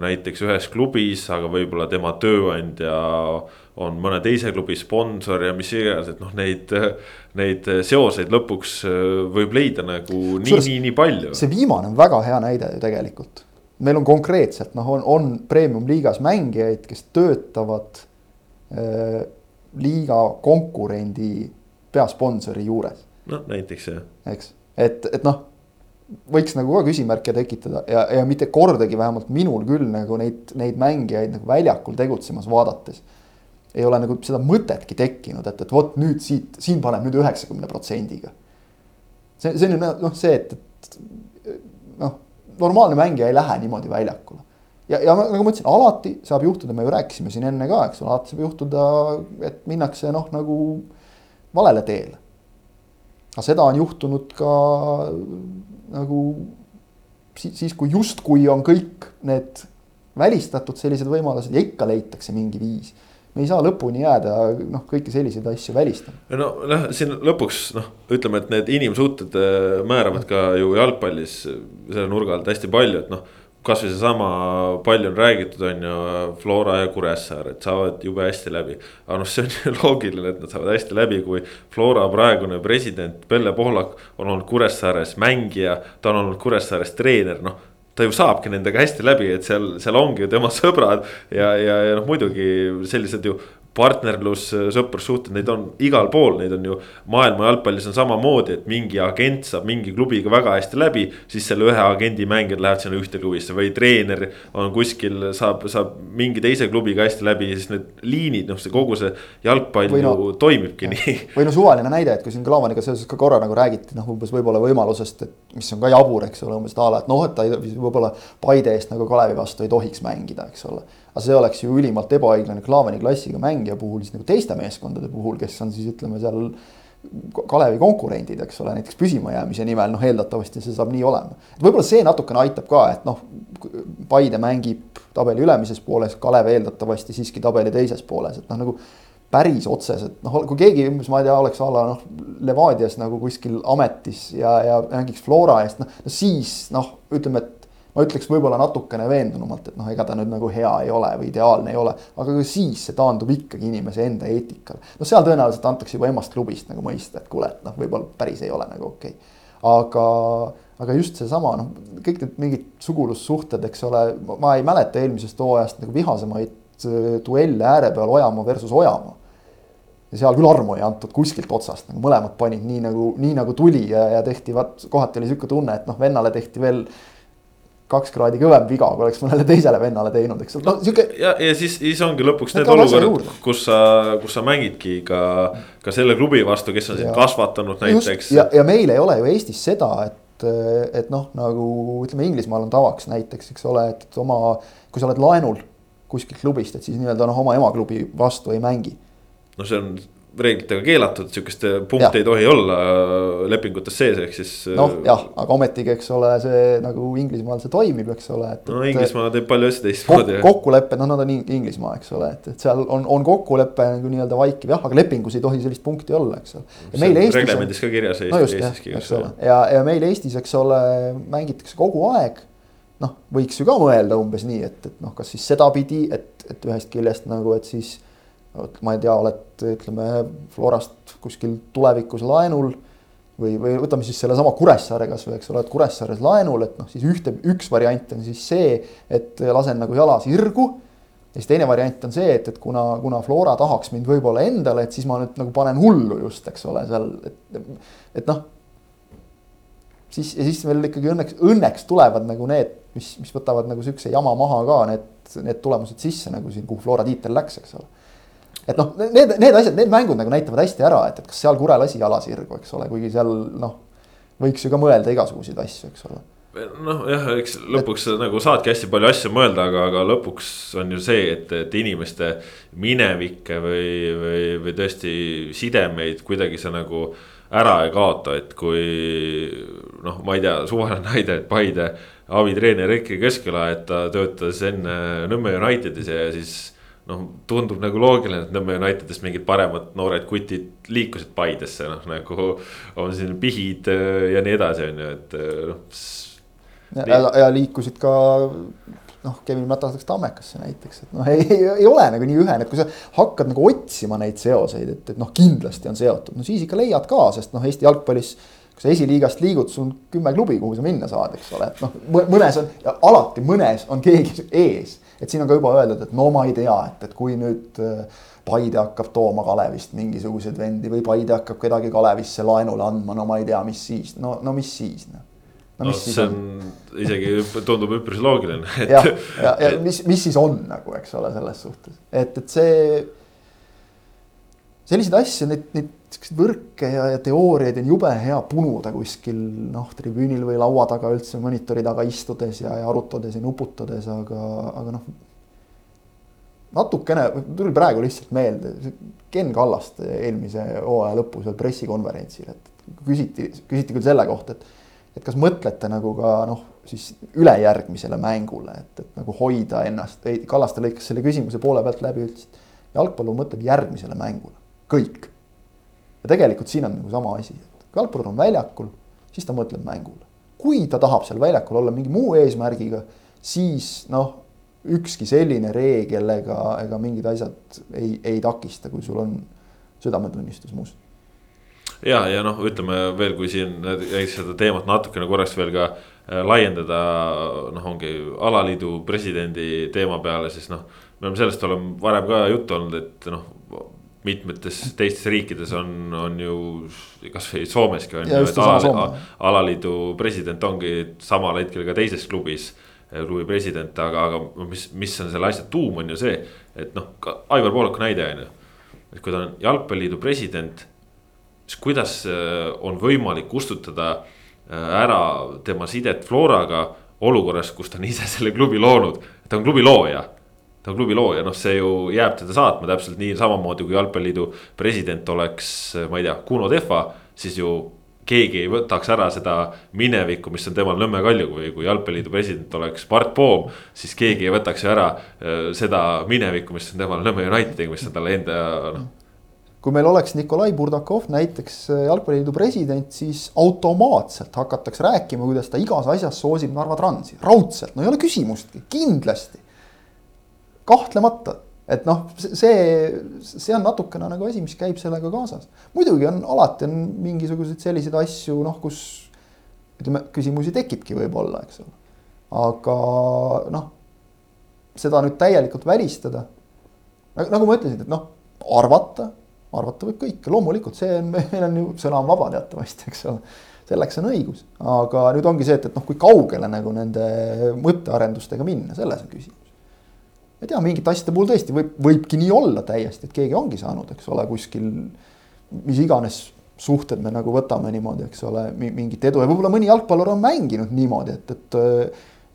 näiteks ühes klubis, aga võib-olla tema tööandja on mõne teise klubi sponsor ja mis iganes, et noh, neid, neid seoseid lõpuks võib leida nagu nii, nii, nii palju. see viimane on väga hea näide ju tegelikult. meil on konkreetselt noh, on, on premium-liigas mängijaid, kes töötavad äh, liiga konkurendi peasponsori juures. noh, näiteks jah. eks, et, et noh, võiks nagu ka küsimärke tekitada ja, ja mitte kordagi vähemalt minul küll nagu neid, neid mängijaid nagu väljakul tegutsemas vaadates. ei ole nagu seda mõtetki tekkinud, et, et vot nüüd siit, siin paneb nüüd üheksakümne protsendiga. see, see on ju noh, see, et, et noh, normaalne mängija ei lähe niimoodi väljakule ja, ja nagu ma ütlesin, alati saab juhtuda, me ju rääkisime siin enne ka, eks ole, alati saab juhtuda, et minnakse noh, nagu valele teele. Aga seda on juhtunud ka nagu siis, kui justkui on kõik need välistatud sellised võimalused ja ikka leitakse mingi viis. me ei saa lõpuni jääda noh, kõiki selliseid asju välistama. no noh, siin lõpuks noh, ütleme, et need inimsuhted määravad ka ju jalgpallis selle nurga alt hästi palju, et noh kasvõi seesama palju on räägitud, on ju, Flora ja Kuressaare, et saavad jube hästi läbi. aga noh, see on ju loogiline, et nad saavad hästi läbi, kui Flora praegune president Pelle Pohlak on olnud Kuressaares mängija, ta on olnud Kuressaares treener, noh ta ju saabki nendega hästi läbi, et seal, seal ongi ju tema sõbrad ja, ja, ja noh, muidugi sellised ju partnerlus, sõprussuhted, neid on igal pool, neid on ju maailma jalgpallis on samamoodi, et mingi agent saab mingi klubiga väga hästi läbi. siis selle ühe agendi mängijad lähevad sinna ühte klubisse või treener on kuskil, saab, saab mingi teise klubiga hästi läbi ja siis need liinid, noh, see kogu see jalgpall no, ju toimibki nii. või no suvaline näide, et kui siin Klavaniga seoses ka korra nagu räägiti, noh umbes võib-olla võimalusest, et mis on ka jabur, eks ole, umbes a la, et noh, et ta võib-olla Paide eest nagu Kalevi vastu ei tohiks mängida, eks ole aga see oleks ju ülimalt ebaõiglane Klaavani klassiga mängija puhul, siis nagu teiste meeskondade puhul, kes on siis ütleme seal Kalevi konkurendid, eks ole, näiteks püsimajäämise nimel, noh eeldatavasti see saab nii olema. võib-olla see natukene aitab ka, et noh, Paide mängib tabeli ülemises pooles, Kalev eeldatavasti siiski tabeli teises pooles, et noh, nagu päris otseselt, noh, kui keegi umbes, ma ei tea, oleks a la noh, Levadias nagu kuskil ametis ja, ja mängiks Flora eest, noh no siis noh, ütleme, et ma ütleks võib-olla natukene veendunumalt, et noh, ega ta nüüd nagu hea ei ole või ideaalne ei ole, aga ka siis see taandub ikkagi inimese enda eetikale. no seal tõenäoliselt antakse juba emast klubist nagu mõista, et kuule, et noh, võib-olla päris ei ole nagu okei okay.. aga, aga just seesama noh, kõik need mingid sugulussuhted, eks ole, ma ei mäleta eelmisest hooajast nagu vihasemaid äh, duelle ääre peal Ojamaa versus Ojamaa ja seal küll armu ei antud kuskilt otsast, nagu mõlemad panid nii nagu, nii nagu tuli ja, ja tehti vaat kohati oli sihuke tunne, et noh, vennale tehti veel kaks kraadi kõvem viga, kui oleks mõnele teisele vennale teinud, eks ole, noh sihuke. ja, ja siis, siis ongi lõpuks need olukorrad, kus sa, kus sa mängidki ka, ka selle klubi vastu, kes on sind kasvatanud näiteks. ja, ja meil ei ole ju Eestis seda, et, et noh, nagu ütleme, Inglismaal on tavaks näiteks, eks ole, et oma, kui sa oled laenul kuskilt klubist, et siis nii-öelda noh, oma emaklubi vastu ei mängi. no see on reeglitega keelatud, sihukest punkti ja. ei tohi olla lepingutes sees, ehk siis. noh, jah, aga ometigi, eks ole, see nagu Inglismaal see toimib, eks ole. no Inglismaa teeb palju asju teistmoodi kok. kokkulepped, noh, nad on Inglismaa, eks ole, et, et seal on, on kokkulepe nagu nii-öelda vaikiv jah, aga lepingus ei tohi sellist punkti olla, eks ole. reglemendis ka kirjas Eesti, no just, Eestiski. eks ole, ja, ja meil Eestis, eks ole, mängitakse kogu aeg noh, võiks ju ka mõelda umbes nii, et, et noh, kas siis sedapidi, et, et ühest küljest nagu, et siis ma ei tea, oled ütleme Florast kuskil tulevikus laenul või, või võtame siis sellesama Kuressaare kasvõi, eks ole, et Kuressaares laenul, et noh, siis ühte, üks variant on siis see, et lasen nagu jala sirgu. ja siis teine variant on see, et, et kuna, kuna Flora tahaks mind võib-olla endale, et siis ma nüüd nagu panen hullu just, eks ole, seal, et, et noh. siis ja siis veel ikkagi õnneks, õnneks tulevad nagu need, mis, mis võtavad nagu sihukese jama maha ka need, need tulemused sisse nagu siin, kuhu Flora tiitel läks, eks ole et noh, need, need asjad, need mängud nagu näitavad hästi ära, et, et kas seal Kure lasi jala sirgu, eks ole, kuigi seal noh, võiks ju ka mõelda igasuguseid asju, eks ole. Noh, jah, eks lõpuks et... nagu saadki hästi palju asju mõelda, aga, aga lõpuks on ju see, et, et inimeste minevikke või, või, või tõesti sidemeid kuidagi sa nagu ära ei kaota, et kui noh, ma ei tea, suvaline näide, et Paide abitreener Erkki Keskela, et ta töötas enne Nõmme Unitedis ja siis noh, tundub nagu loogiline, et Nõmme Unitedist mingid paremad noored kutid liikusid Paidesse, noh nagu on siin pihid äh, ja nii edasi, on ju, et äh, noh. ja, ja, liikusid ka noh, Kevin Mätas läks Tammekasse näiteks, et noh, ei, ei ole nagu nii ühene, et kui sa hakkad nagu otsima neid seoseid, et, et noh, kindlasti on seotud, no siis ikka leiad ka, sest noh, Eesti jalgpallis kui sa esiliigast liigud, sul on kümme klubi, kuhu sa minna saad, eks ole, et noh, mõnes on, alati mõnes on keegi ees et siin on ka juba öeldud, et no ma ei tea, et, et kui nüüd äh, Paide hakkab tooma Kalevist mingisuguseid vendi või Paide hakkab kedagi Kalevisse laenule andma, no ma ei tea, mis siis, no, no mis siis noh no, no see on, isegi tundub üpris loogiline et.... ja, ja, ja mis, mis siis on nagu, eks ole, selles suhtes, et, et see. selliseid asju, neid, neid siukseid võrke ja, ja teooriaid on jube hea punuda kuskil noh, tribüünil või laua taga üldse monitori taga istudes ja, ja arutades ja nuputades, aga, aga noh. natukene, tuli praegu lihtsalt meelde, Ken Kallaste eelmise hooaja lõpus veel pressikonverentsil, et küsiti, küsiti küll selle kohta, et et kas mõtlete nagu ka noh, siis ülejärgmisele mängule, et, et nagu hoida ennast, ei Kallaste lõikas selle küsimuse poole pealt läbi, ütles, et jalgpallur mõtleb järgmisele mängule, kõik ja tegelikult siin on nagu sama asi, et kui jalgpallur on väljakul, siis ta mõtleb mängule. kui ta tahab seal väljakul olla mingi muu eesmärgiga, siis noh, ükski selline reegel ega, ega mingid asjad ei, ei takista, kui sul on südametunnistus must ja, ja noh, ütleme veel, kui siin seda teemat natukene korraks veel ka äh, laiendada, noh, ongi alaliidu presidendi teema peale, siis noh. me oleme sellest oleme varem ka juttu olnud, et noh, mitmetes teistes riikides on, on ju kasvõi Soomeski on ja ju, et ala, alaliidu president ongi samal hetkel ka teises klubis. Eh, klubi president, aga, aga mis, mis on selle asja tuum, on ju see, et noh, ka Aivar Poolaku näide on ju. et kui ta on jalgpalliliidu president, siis kuidas eh, on võimalik kustutada eh, ära tema sidet Floraga olukorras, kus ta on ise selle klubi loonud, ta on klubi looja ta on klubi looja, noh, see ju jääb teda saatma täpselt nii samamoodi kui jalgpalliliidu president oleks, ma ei tea, Kuno Tehva, siis ju keegi ei võtaks ära seda minevikku, mis on temal Nõmme Kalju või kui jalgpalliliidu president oleks Mart Poom. siis keegi ei võtaks ju ära äh, seda minevikku, mis on temal Nõmme Unitediga, mis on talle enda noh. kui meil oleks Nikolai Burdakov näiteks äh, jalgpalliliidu president, siis automaatselt hakatakse rääkima, kuidas ta igas asjas soosib Narva Transi, raudselt, no ei ole küsimustki, kindlasti kahtlemata, et noh, see, see on natukene nagu asi, mis käib sellega kaasas. muidugi on alati on mingisuguseid selliseid asju, noh, kus ütleme, küsimusi tekibki võib-olla, eks ole. aga noh, seda nüüd täielikult välistada. nagu ma ütlesin, et noh, arvata, arvata võib kõike, loomulikult see on, meil on ju, sõna on vaba teatavasti, eks ole selleks on õigus, aga nüüd ongi see, et, et noh, kui kaugele nagu nende mõttearendustega minna, selles on küsimus ma ei tea, mingite asjade puhul tõesti võib, võibki nii olla täiesti, et keegi ongi saanud, eks ole, kuskil mis iganes suhted me nagu võtame niimoodi, eks ole, mingit edu ja võib-olla mõni jalgpallur on mänginud niimoodi, et, et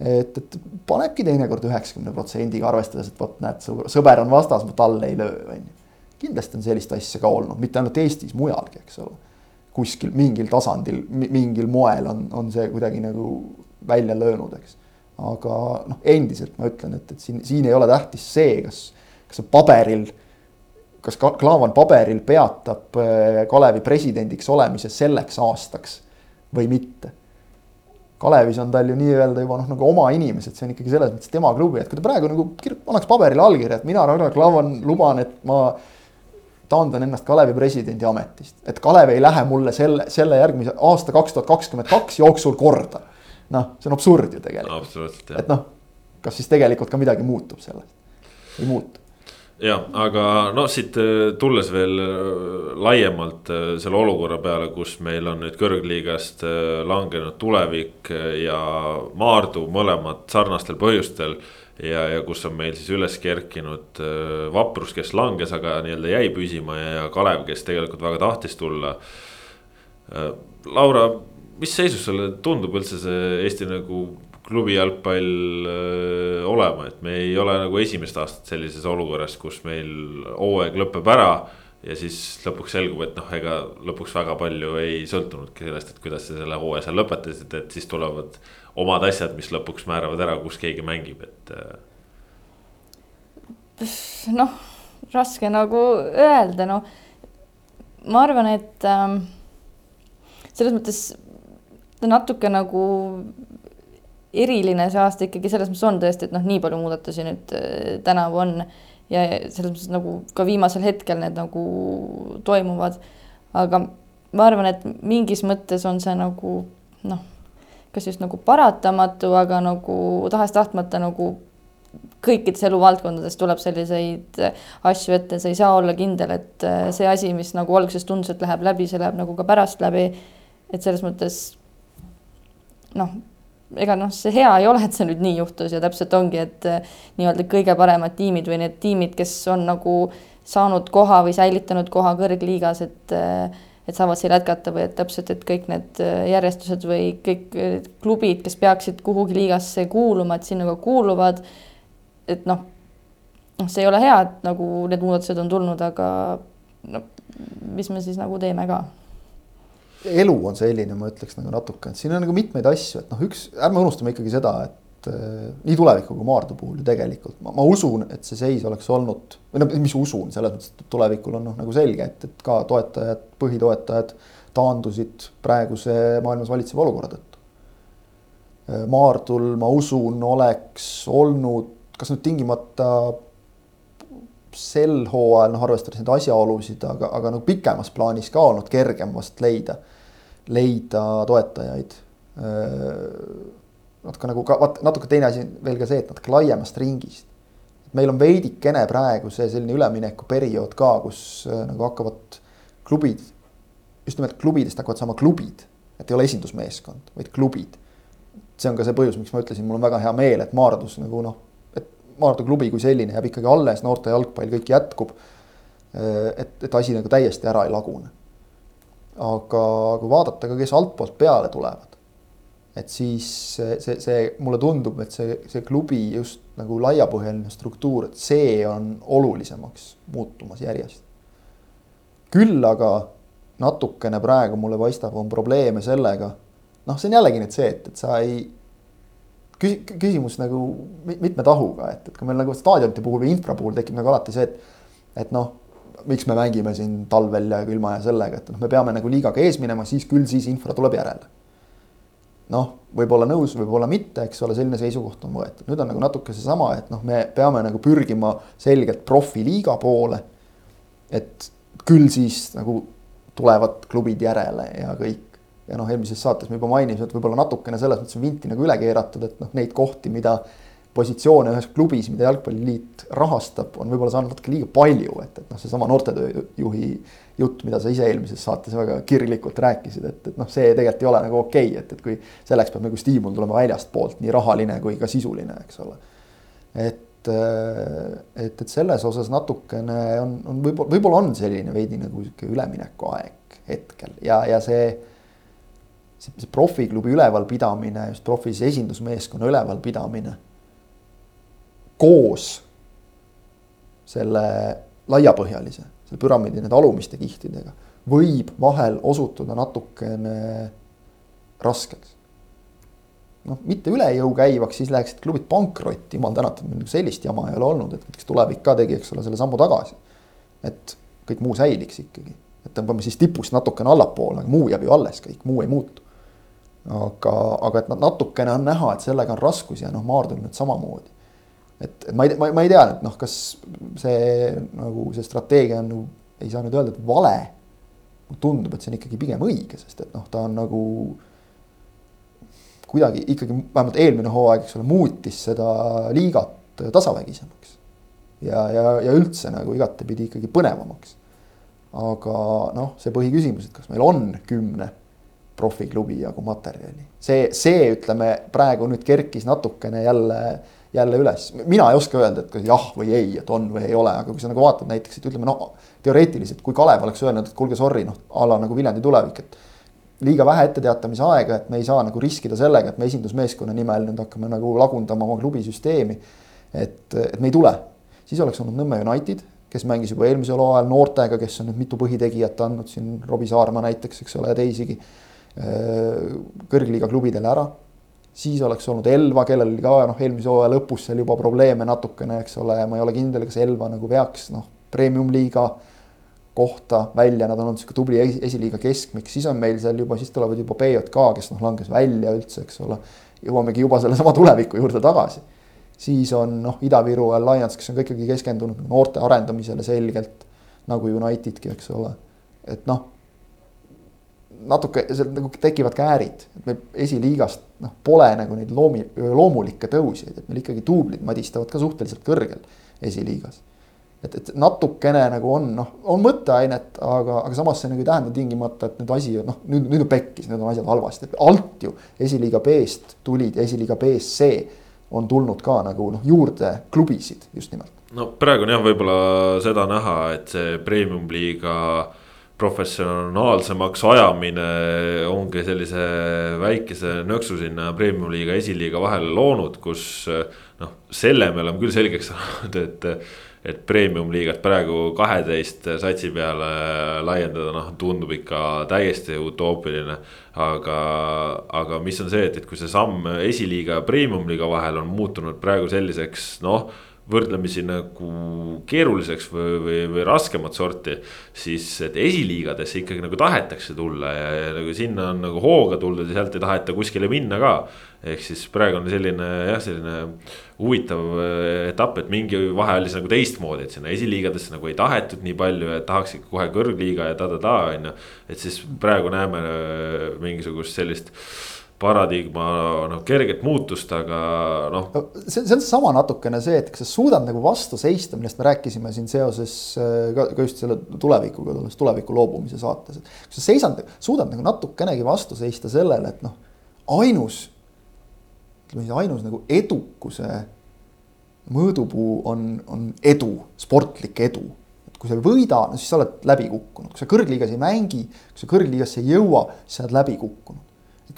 et, et panebki teinekord üheksakümne protsendiga, arvestades, et vot näed, sõber on vastas, ma talle ei löö, on ju. kindlasti on sellist asja ka olnud, mitte ainult Eestis, mujalgi, eks ole. kuskil mingil tasandil, mingil moel on, on see kuidagi nagu välja löönud, eks. Aga noh, endiselt ma ütlen, et, et siin, siin ei ole tähtis see, kas, kas see paberil, kas Klaavan paberil peatab äh, Kalevi presidendiks olemise selleks aastaks või mitte Kalevis on tal ju nii-öelda juba noh, nagu oma inimesed, see on ikkagi selles mõttes tema klubi, et kui ta praegu nagu annaks paberile allkirja, et mina, Ragnar Klavan, luban, et ma taandan ennast Kalevi presidendi ametist. et Kalev ei lähe mulle selle, selle järgmise aasta kaks tuhat kakskümmend kaks jooksul korda. Noh, see on absurd ju tegelikult. et noh, kas siis tegelikult ka midagi muutub sellest? ei muutu jah, aga noh, siit äh, tulles veel äh, laiemalt äh, selle olukorra peale, kus meil on nüüd kõrgliigast langenud tulevik ja Maardu mõlemad sarnastel põhjustel. ja, ja kus on meil siis üles kerkinud Vaprus, kes langes, aga nii-öelda jäi püsima ja, ja Kalev, kes tegelikult väga tahtis tulla. Laura, mis seisus sulle tundub üldse see Eesti nagu klubi jalgpall öö, olema, et me ei ole nagu esimest aastat sellises olukorras, kus meil hooaeg lõpeb ära. ja siis lõpuks selgub, et noh, ega lõpuks väga palju ei sõltunudki sellest, et kuidas te selle hooaja seal lõpetasite, et siis tulevad omad asjad, mis lõpuks määravad ära, kus keegi mängib, et. noh, raske nagu öelda, no ma arvan, et ähm, selles mõttes natuke nagu eriline see aasta ikkagi selles mõttes on tõesti, et noh, nii palju muudatusi nüüd äh, tänavu on ja selles mõttes nagu ka viimasel hetkel need nagu toimuvad. aga ma arvan, et mingis mõttes on see nagu noh, kas just nagu paratamatu, aga nagu tahes-tahtmata nagu kõikides eluvaldkondades tuleb selliseid asju ette, sa ei saa olla kindel, et äh, see asi, mis nagu alguses tundus, et läheb läbi, see läheb nagu ka pärast läbi. et selles mõttes noh ega noh, see hea ei ole, et see nüüd nii juhtus ja täpselt ongi, et eh, nii-öelda kõige paremad tiimid või need tiimid, kes on nagu saanud koha või säilitanud koha kõrgliigas, et eh, et saavad seal jätkata või et täpselt, et kõik need eh, järjestused või kõik klubid, kes peaksid kuhugi liigasse kuuluma, et sinna ka kuuluvad. et noh, noh, see ei ole hea, et nagu need muudatused on tulnud, aga no mis me siis nagu teeme ka elu on selline, ma ütleks nagu natuke, et siin on nagu mitmeid asju, et noh, üks, ärme unustame ikkagi seda, et äh, nii tuleviku kui Maardu puhul ju tegelikult ma, ma usun, et see seis oleks olnud või noh, mis usun selles mõttes, et tulevikul on noh, nagu selge, et, et ka toetajad, põhitoetajad taandusid praeguse maailmas valitseva olukorra tõttu. Äh, Maardul, ma usun, oleks olnud, kas nüüd tingimata sel hooajal, noh arvestades neid asjaolusid, aga, aga nagu pikemas plaanis ka olnud kergem vast leida leida toetajaid. natuke nagu ka, vaat natuke teine asi veel ka see, et natuke laiemast ringist. meil on veidikene praegu see selline üleminekuperiood ka, kus nagu hakkavad klubid, just nimelt klubidest hakkavad saama klubid, et ei ole esindusmeeskond, vaid klubid. see on ka see põhjus, miks ma ütlesin, mul on väga hea meel, et Maardus nagu noh, Maardu klubi kui selline jääb ikkagi alles, noorte jalgpall kõik jätkub. et, et asi nagu täiesti ära ei lagune aga kui vaadata ka, kes altpoolt peale tulevad, et siis see, see, see mulle tundub, et see, see klubi just nagu laiapõhjaline struktuur, et see on olulisemaks muutumas järjest. küll aga natukene praegu mulle paistab, on probleeme sellega, noh, see on jällegi nüüd see, et, et sa ei küsimus nagu mitme tahuga, et, et kui meil nagu staadionite puhul või infra puhul tekib nagu alati see, et, et noh miks me mängime siin talvel ja külma ja sellega, et noh, me peame nagu liigaga ees minema, siis küll siis infra tuleb järele. noh, võib-olla nõus, võib-olla mitte, eks ole, selline seisukoht on võetud, nüüd on nagu natuke seesama, et noh, me peame nagu pürgima selgelt profiliiga poole. et küll siis nagu tulevad klubid järele ja kõik. Ja noh, eelmises saates me juba mainisime, et võib-olla natukene selles mõttes on vinti nagu üle keeratud, et noh, neid kohti, mida positsioone ühes klubis, mida Jalgpalliliit rahastab, on võib-olla saanud natuke liiga palju, et, et noh, seesama noortetööjuhi jutt, mida sa ise eelmises saates väga kirglikult rääkisid, et, et noh, see tegelikult ei ole nagu okei okay,, et, et kui selleks peab nagu stiimul tulema väljastpoolt, nii rahaline kui ka sisuline, eks ole. et, et, et selles osas natukene on, on võib-olla, võib-olla on selline veidi nagu sihuke üleminekuaeg hetkel ja, ja see see, profiklubi ülevalpidamine, just profis esindusmeeskonna ülevalpidamine koos selle laiapõhjalise, selle püramiidi nende alumiste kihtidega, võib vahel osutuda natukene raskeks. noh, mitte üle jõu käivaks, siis läheksid klubid pankrotti, jumal tänatud, meil sellist jama ei ole olnud, et näiteks tulevik ka tegi, eks ole, selle sammu tagasi. et kõik muu säiliks ikkagi, et tõmbame siis tipust natukene allapoole, aga muu jääb ju alles, kõik muu ei muutu. Aga, aga et nad natukene on näha, et sellega on raskusi ja noh, Maardul nüüd samamoodi et, ma ei, ma, ma ei tea, et noh, kas see nagu see strateegia on nagu, ei saa nüüd öelda, et vale. tundub, et see on ikkagi pigem õige, sest et noh, ta on nagu kuidagi ikkagi vähemalt eelmine hooaeg, eks ole, muutis seda liigat tasavägisemaks. ja, ja, ja üldse nagu igatepidi ikkagi põnevamaks. aga noh, see põhiküsimus, et kas meil on kümne profiklubi jagu materjali, see, see ütleme praegu nüüd kerkis natukene jälle jälle üles. mina ei oska öelda, et kas jah või ei, et on või ei ole, aga kui sa nagu vaatad näiteks, et ütleme noh, teoreetiliselt, kui Kalev oleks öelnud, et kuulge, sorry, noh a la nagu Viljandi tulevik, et liiga vähe etteteatamise aega, et me ei saa nagu riskida sellega, et me esindusmeeskonna nimel nüüd hakkame nagu lagundama oma klubi süsteemi. et, et me ei tule, siis oleks olnud Nõmme United, kes mängis juba eelmisel hooajal noortega, kes on nüüd mitu põhitegijat andnud siin, Robbie Saarma näiteks, eks ole, ja teisigi. Kõrgliiga klubidele ära siis oleks olnud Elva, kellel oli ka noh, eelmise hooaja lõpus seal juba probleeme natukene, eks ole, ma ei ole kindel, kas Elva nagu veaks noh, premium-liiga kohta välja, nad on olnud sihuke tubli esiliiga keskmik, siis on meil seal juba, siis tulevad juba BJK, kes noh, langes välja üldse, eks ole. jõuamegi juba sellesama tuleviku juurde tagasi. siis on noh, Ida-Viru Alliance, kes on ka ikkagi keskendunud noorte arendamisele selgelt nagu Unitedki, eks ole. et noh natuke seal nagu tekivad käärid, et meil esiliigast noh, pole nagu neid loomi, loomulikke tõusjaid, et meil ikkagi duublid madistavad ka suhteliselt kõrgel esiliigas. et, et natukene nagu on noh, on mõtteainet, aga, aga samas see nagu ei tähenda tingimata, et nüüd asi noh, nüüd, nüüd on pekkis, nüüd on asjad halvasti, alt ju esiliiga B-st tulid ja esiliiga B-C on tulnud ka nagu noh, juurde klubisid just nimelt. no praegu on jah, võib-olla seda näha, et see premium-liiga professionaalsemaks ajamine ongi sellise väikese nõksu sinna premium-liiga, esiliiga vahele loonud, kus noh, selle me oleme küll selgeks saanud, et. et premium-liigat praegu kaheteist satsi peale laiendada, noh, tundub ikka täiesti utoopiline. aga, aga mis on see, et, et kui see samm esiliiga ja premium-liiga vahel on muutunud praegu selliseks, noh võrdlemisi nagu keeruliseks või, või, või raskemat sorti. siis, et esiliigadesse ikkagi nagu tahetakse tulla ja, ja nagu sinna on nagu hooga tuldud ja sealt ei taheta kuskile minna ka. ehk siis praegu on selline jah, selline huvitav äh, etapp, et mingi vahe oli nagu teistmoodi, et sinna esiliigadesse nagu ei tahetud nii palju ja tahaks ikka kohe kõrgliiga ja ta-ta-ta on ju. et siis praegu näeme äh, mingisugust sellist paradigma noh, kerget muutust, aga noh. see, see on seesama natukene see, et kas sa suudad nagu vastu seista, millest me rääkisime siin seoses äh, ka, ka just selle tulevikuga, tulles tuleviku loobumise saates, et. kas sa seisad, suudad nagu natukenegi vastu seista sellele, et noh, ainus. ütleme siis ainus nagu edukuse mõõdupuu on, on edu, sportlik edu kui sa ei võida, no siis sa oled läbi kukkunud, kui sa kõrgliigas ei mängi, kui sa kõrgliigasse ei jõua, siis sa oled läbi kukkunud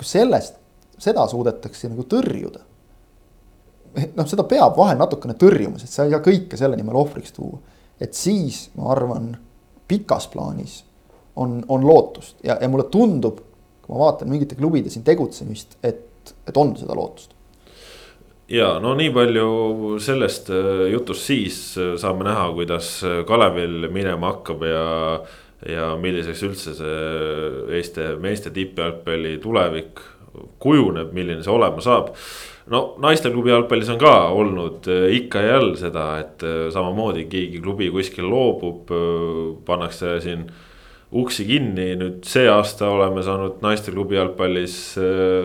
kui sellest, seda suudetakse nagu tõrjuda. noh, seda peab vahel natukene tõrjuma, sest sa ei saa kõike selle nimel ohvriks tuua. et siis ma arvan, pikas plaanis on, on lootust ja, ja mulle tundub, kui ma vaatan mingite klubide siin tegutsemist, et, et on seda lootust ja no nii palju sellest äh, jutust siis äh, saame näha, kuidas äh, Kalevil minema hakkab ja ja milliseks üldse see Eesti meeste tippjalgpalli tulevik kujuneb, milline see olema saab. no naisteklubi jalgpallis on ka olnud eh, ikka ja jälle seda, et eh, samamoodi keegi klubi kuskil loobub, eh, pannakse siin uksi kinni, nüüd see aasta oleme saanud naisteklubi jalgpallis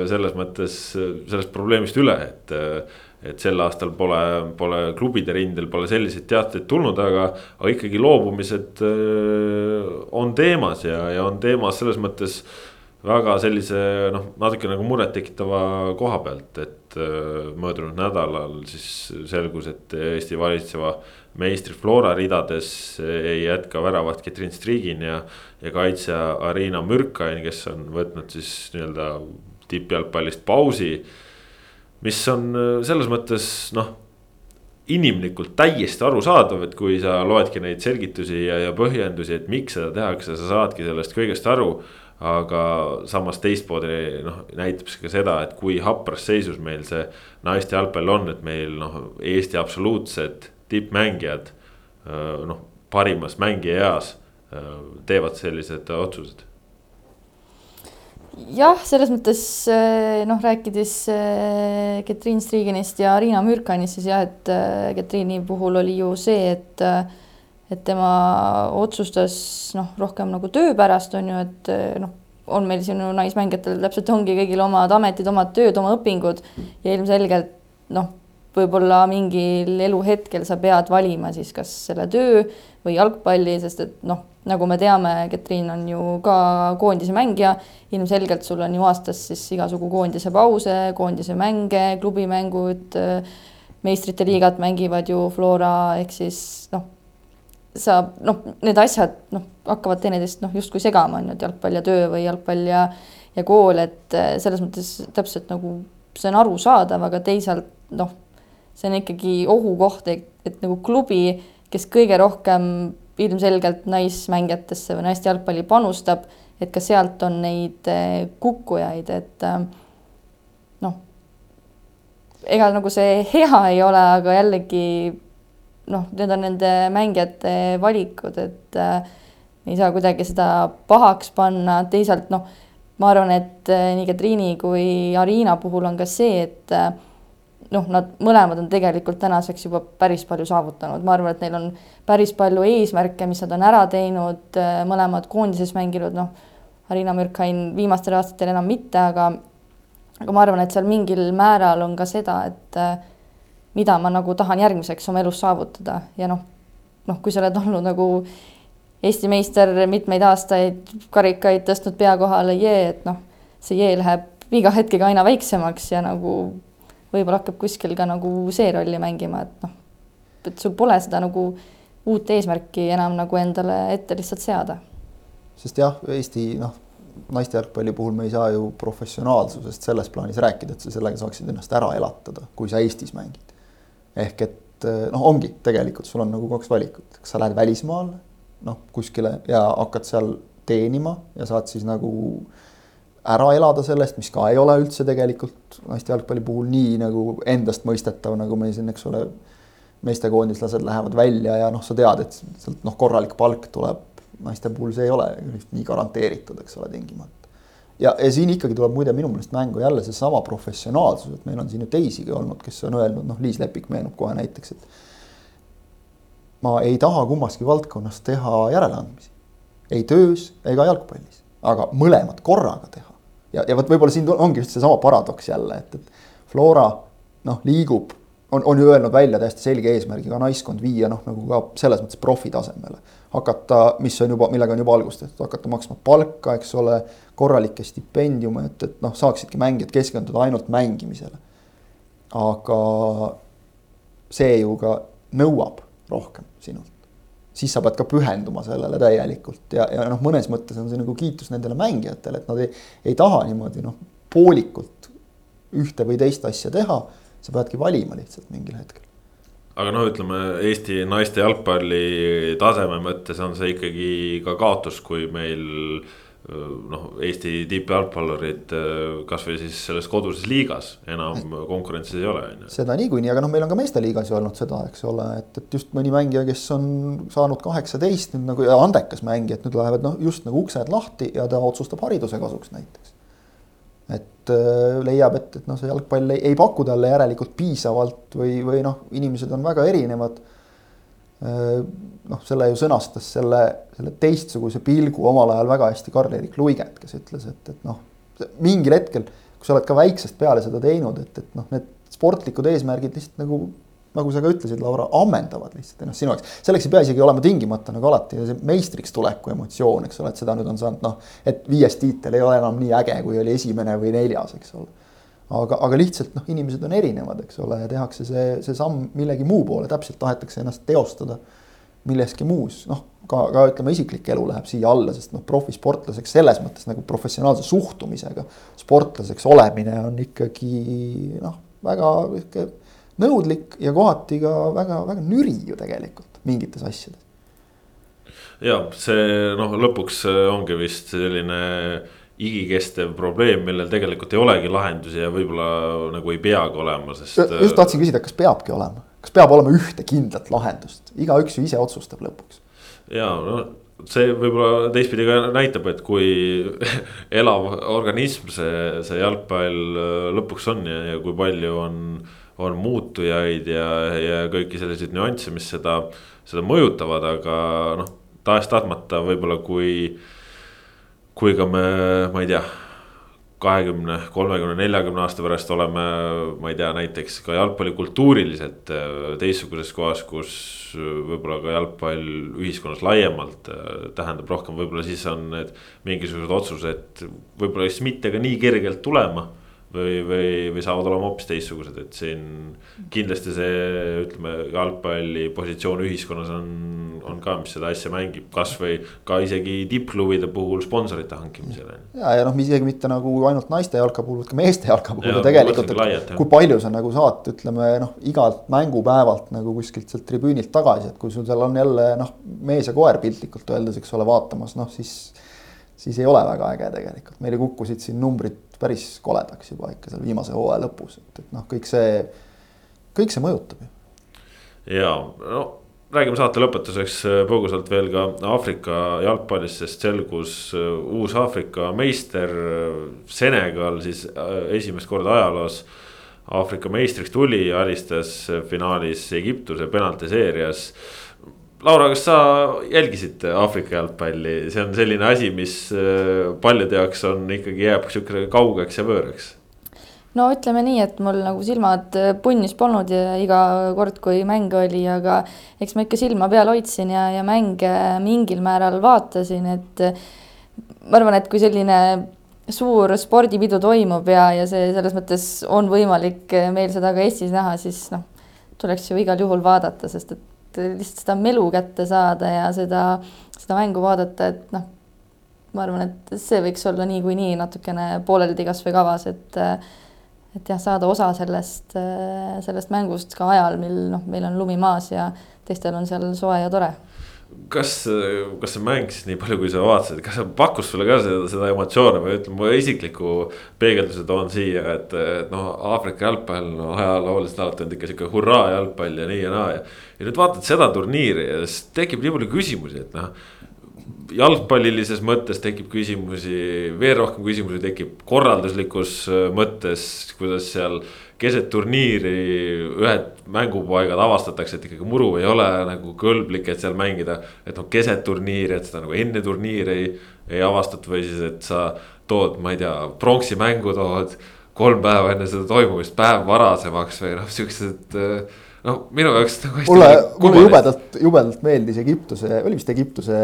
selles mõttes sellest probleemist üle, et et sel aastal pole, pole klubide rindel pole selliseid teateid tulnud, aga, aga ikkagi loobumised on teemas ja, ja on teemas selles mõttes väga sellise noh, natuke nagu murettekitava koha pealt, et möödunud nädalal siis selgus, et Eesti valitseva meistri Flora ridades ei jätka väravat Ketrin Strigin ja, ja kaitsja Arina Mürkain, kes on võtnud siis nii-öelda tippjalgpallist pausi mis on äh, selles mõttes noh, inimlikult täiesti arusaadav, et kui sa loedki neid selgitusi ja, ja põhjendusi, et miks seda tehakse, sa saadki sellest kõigest aru. aga samas teistmoodi noh, näitab see ka seda, et kui hapras seisus meil see naiste jalgpall on, et meil noh, Eesti absoluutsed tippmängijad. noh, parimas mängija eas teevad sellised otsused jah, selles mõttes eh, noh, rääkides Katriin eh, Striigenist ja Riina Mürkanist, siis jah, et Katriini eh, puhul oli ju see, et et tema otsustas noh, rohkem nagu töö pärast on ju, et noh, on meil siin ju naismängijatel täpselt ongi kõigil omad ametid, omad tööd, oma õpingud ja ilmselgelt noh, võib-olla mingil eluhetkel sa pead valima siis kas selle töö või jalgpalli, sest et noh nagu me teame, Katriin on ju ka koondise mängija, ilmselgelt sul on ju aastas siis igasugu koondise pause, koondise mänge, klubimängud, meistrite liigat mängivad ju Flora, ehk siis noh, sa noh, need asjad noh, hakkavad teineteist noh, justkui segama, on ju, et jalgpall ja töö või jalgpall ja ja kool, et selles mõttes täpselt nagu see on arusaadav, aga teisalt noh, see on ikkagi ohukoht, et, et nagu klubi, kes kõige rohkem ilmselgelt naismängijatesse või naiste jalgpalli panustab, et ka sealt on neid eh, kukkujaid, et eh, noh, ega nagu see hea ei ole, aga jällegi noh, need on nende mängijate valikud, et äh, ei saa kuidagi seda pahaks panna, teisalt noh, ma arvan, et nii Katriini kui Arina puhul on ka see, et äh, noh, nad mõlemad on tegelikult tänaseks juba päris palju saavutanud, ma arvan, et neil on päris palju eesmärke, mis nad on ära teinud, äh, mõlemad koondises mänginud, noh, Harina Mürkhain viimastel aastatel enam mitte, aga aga ma arvan, et seal mingil määral on ka seda, et äh, mida ma nagu tahan järgmiseks oma elus saavutada. Ja noh, noh, kui sa oled olnud nagu Eesti meister mitmeid aastaid, karikaid tõstnud pea kohale, jee, et noh, see jee läheb iga hetkega aina väiksemaks ja nagu võib-olla hakkab kuskil ka nagu see rolli mängima, et noh, et sul pole seda nagu uut eesmärki enam nagu endale ette lihtsalt seada. sest jah, Eesti noh, naiste jalgpalli puhul me ei saa ju professionaalsusest selles plaanis rääkida, et sa sellega saaksid ennast ära elatada, kui sa Eestis mängid. ehk et noh, ongi tegelikult sul on nagu kaks valikut, kas sa lähed välismaale noh, kuskile ja hakkad seal teenima ja saad siis nagu äh, ära elada sellest, mis ka ei ole üldse tegelikult naiste jalgpalli puhul nii nagu endastmõistetav, nagu me siin, eks ole, meestekoondislased lähevad välja ja noh, sa tead, et sealt noh, korralik palk tuleb, naiste puhul see ei ole nii garanteeritud, eks ole, tingimata. ja, ja siin ikkagi tuleb muide minu meelest mängu jälle seesama professionaalsus, et meil on siin ju teisigi olnud, kes on öelnud, noh, Liis Lepik meenub kohe näiteks, et ma ei taha kummaski valdkonnas teha järeleandmisi, ei töös ega jalgpallis, aga mõlemad korraga teha ja, ja vot võib-olla siin ongi just seesama paradoks jälle, et, et Flora noh, liigub, on, on ju öelnud välja täiesti selge eesmärgiga naiskond viia noh, nagu ka selles mõttes profi tasemele. hakata, mis on juba, millega on juba algust tehtud, hakata maksma palka, eks ole, korralikke stipendiume, et, et noh, saaksidki mängijad keskenduda ainult mängimisele. aga see ju ka nõuab rohkem sinult siis sa pead ka pühenduma sellele täielikult ja, ja noh, mõnes mõttes on see nagu kiitus nendele mängijatele, et nad ei, ei taha niimoodi noh, poolikult ühte või teist asja teha. sa peadki valima lihtsalt mingil hetkel. aga noh, ütleme Eesti naiste jalgpalli taseme mõttes on see ikkagi ka kaotus, kui meil noh, Eesti tippjalgpallurid kasvõi siis selles koduses liigas enam konkurentsis ei ole, on ju. seda niikuinii, aga noh, meil on ka meesteliigas ju olnud seda, eks ole, et, et just mõni mängija, kes on saanud kaheksateist nüüd nagu ja andekas mängija, et nüüd lähevad noh, just nagu uksed lahti ja ta otsustab hariduse kasuks näiteks. et äh, leiab, et, et noh, see jalgpall ei, ei paku talle järelikult piisavalt või, või noh, inimesed on väga erinevad äh, noh, selle ju sõnastas selle, selle teistsuguse pilgu omal ajal väga hästi Karl-Erik Luiget, kes ütles, et, et noh, mingil hetkel, kui sa oled ka väiksest peale seda teinud, et, et noh, need sportlikud eesmärgid lihtsalt nagu nagu sa ka ütlesid, Laura, ammendavad lihtsalt ennast sinu jaoks. selleks ei pea isegi olema tingimata nagu alati see meistriks tuleku emotsioon, eks ole, et seda nüüd on saanud noh, et viies tiitel ei ole enam nii äge, kui oli esimene või neljas, eks ole. Aga, aga lihtsalt noh, inimesed on erinevad, eks ole, ja tehakse see, see samm millegi muu poole, täpselt tahetakse ennast teostada milleski muus, noh, ka, ka ütleme, isiklik elu läheb siia alla, sest noh, profisportlaseks selles mõttes nagu professionaalse suhtumisega sportlaseks olemine on ikkagi noh, väga niisugune nõudlik ja kohati ka väga-väga nüri ju tegelikult mingites asjades. ja see noh, lõpuks ongi vist selline igikestev probleem, millel tegelikult ei olegi lahendusi ja võib-olla nagu ei peagi olema, sest. just tahtsin küsida, kas peabki olema, kas peab olema ühte kindlat lahendust, igaüks ju ise otsustab lõpuks. ja no see võib-olla teistpidi ka näitab, et kui elav organism see, see jalgpall lõpuks on ja, ja kui palju on, on muutujaid ja, ja kõiki selliseid nüansse, mis seda, seda mõjutavad, aga noh, tahes-tahtmata võib-olla kui kui ka me, ma ei tea, kahekümne, kolmekümne, neljakümne aasta pärast oleme, ma ei tea, näiteks ka jalgpallikultuuriliselt äh, teistsuguses kohas, kus võib-olla ka jalgpall ühiskonnas laiemalt äh, tähendab rohkem, võib-olla siis on need mingisugused otsused võib-olla just mitte ka nii kergelt tulema või, või, või saavad olema hoopis teistsugused, et siin kindlasti see, ütleme, jalgpalli positsioon ühiskonnas on, on ka, mis seda asja mängib, kasvõi ka isegi tippklubide puhul sponsorite hankimisel. ja, ja noh, isegi mitte nagu ainult naiste jalka puhul, vaid ka meeste jalka puhul ja, tegelikult, et kui palju sa nagu saad, ütleme noh, igalt mängupäevalt nagu kuskilt sealt tribüünilt tagasi, et kui sul seal on jälle noh, mees ja koer piltlikult öeldes, eks ole, vaatamas, noh siis siis ei ole väga äge tegelikult, meil kukkusid siin numbrid päris koledaks juba ikka seal viimase hooaja lõpus, et, et noh, kõik see, kõik see mõjutab ju. ja no räägime saate lõpetuseks äh, põgusalt veel ka Aafrika jalgpallist, sest selgus äh, uus Aafrika meister. Äh, Senegal siis esimest korda ajaloos Aafrika meistriks tuli, alistas finaalis Egiptuse penaltiseerias Laura, kas sa jälgisid Aafrika jalgpalli, see on selline asi, mis äh, paljude jaoks on ikkagi jääb sihuke kaugeks ja võõraks? no ütleme nii, et mul nagu silmad äh, punnis polnud iga kord, kui mäng oli, aga eks ma ikka silma peal hoidsin ja, ja mänge mingil määral vaatasin, et ma arvan, et kui selline suur spordipidu toimub ja, ja see selles mõttes on võimalik meil seda ka Eestis näha, siis noh, tuleks ju igal juhul vaadata, sest et lihtsalt seda melu kätte saada ja seda, seda mängu vaadata, et noh, ma arvan, et see võiks olla niikuinii natukene pooleldi kasvõi kavas, et et jah, saada osa sellest, sellest mängust ka ajal, mil noh, meil on lumi maas ja teistel on seal soe ja tore kas, kas see mäng siis nii palju, kui sa vaatasid, kas see pakkus sulle ka seda, seda emotsioone või ütleme, mu isikliku peegelduse toon siia, et, et noh, Aafrika jalgpall no, ajalooliselt alati olnud ikka sihuke hurraa jalgpall ja nii ja naa ja. ja nüüd vaatad seda turniiri ja siis tekib nii palju küsimusi, et noh jalgpallilises mõttes tekib küsimusi, veel rohkem küsimusi tekib korralduslikus mõttes, kuidas seal keset turniiri ühed mängupaigad avastatakse, et ikkagi muru ei ole nagu kõlblik, et seal mängida. et noh, keset turniiri, et seda nagu enne turniiri ei, ei avastatud või siis, et sa tood, ma ei tea, pronksi mängu tood kolm päeva enne seda toimumist päev varasemaks või noh, siuksed noh, minu jaoks nagu. mulle, mulle jubedalt, jubedalt meeldis Egiptuse, oli vist Egiptuse,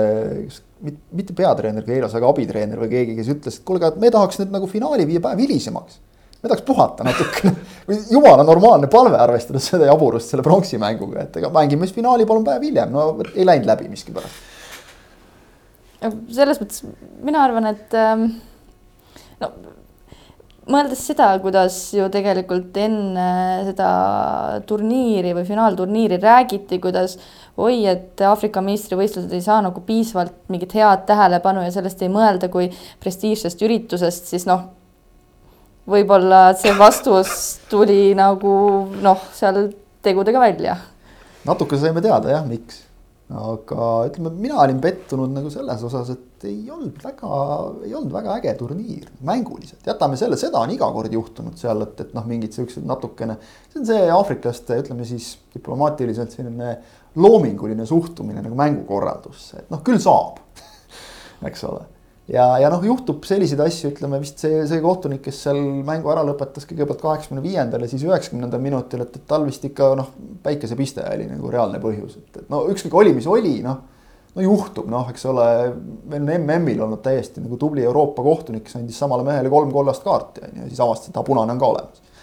mitte peatreener Keiras, aga abitreener või keegi, kes ütles, et kuulge, me tahaks nüüd nagu finaali viia päev hilisemaks me tahaks puhata natukene jumala normaalne palve, arvestades seda jaburust selle pronksi mänguga, et ega mängime siis finaali palun päev hiljem, no ei läinud läbi miskipärast. selles mõttes mina arvan, et ähm, no mõeldes seda, kuidas ju tegelikult enne seda turniiri või finaalturniiri räägiti, kuidas oi, et Aafrika meistrivõistlused ei saa nagu piisavalt mingit head tähelepanu ja sellest ei mõelda kui prestiižsest üritusest, siis noh võib-olla see vastus tuli nagu noh, seal tegudega välja. natuke saime teada jah, miks, aga ütleme, mina olin pettunud nagu selles osas, et ei olnud väga, ei olnud väga äge turniir mänguliselt, jätame selle, seda on iga kord juhtunud seal, et, et noh, mingid siuksed natukene. see on see aafriklaste, ütleme siis diplomaatiliselt selline loominguline suhtumine nagu mängukorraldusse, et noh, küll saab eks ole ja, ja noh, juhtub selliseid asju, ütleme vist see, see kohtunik, kes seal mängu ära lõpetas kõigepealt kaheksakümne viiendal ja siis üheksakümnendal minutil, et, et tal vist ikka noh, päikesepiste oli nagu reaalne põhjus, et, et no ükskõik oli, mis oli, noh. no juhtub, noh, eks ole, meil on MM-il olnud täiesti nagu tubli Euroopa kohtunik, kes andis samale mehele kolm kollast kaarti on ju ja siis avastas, et ah, punane on ka olemas.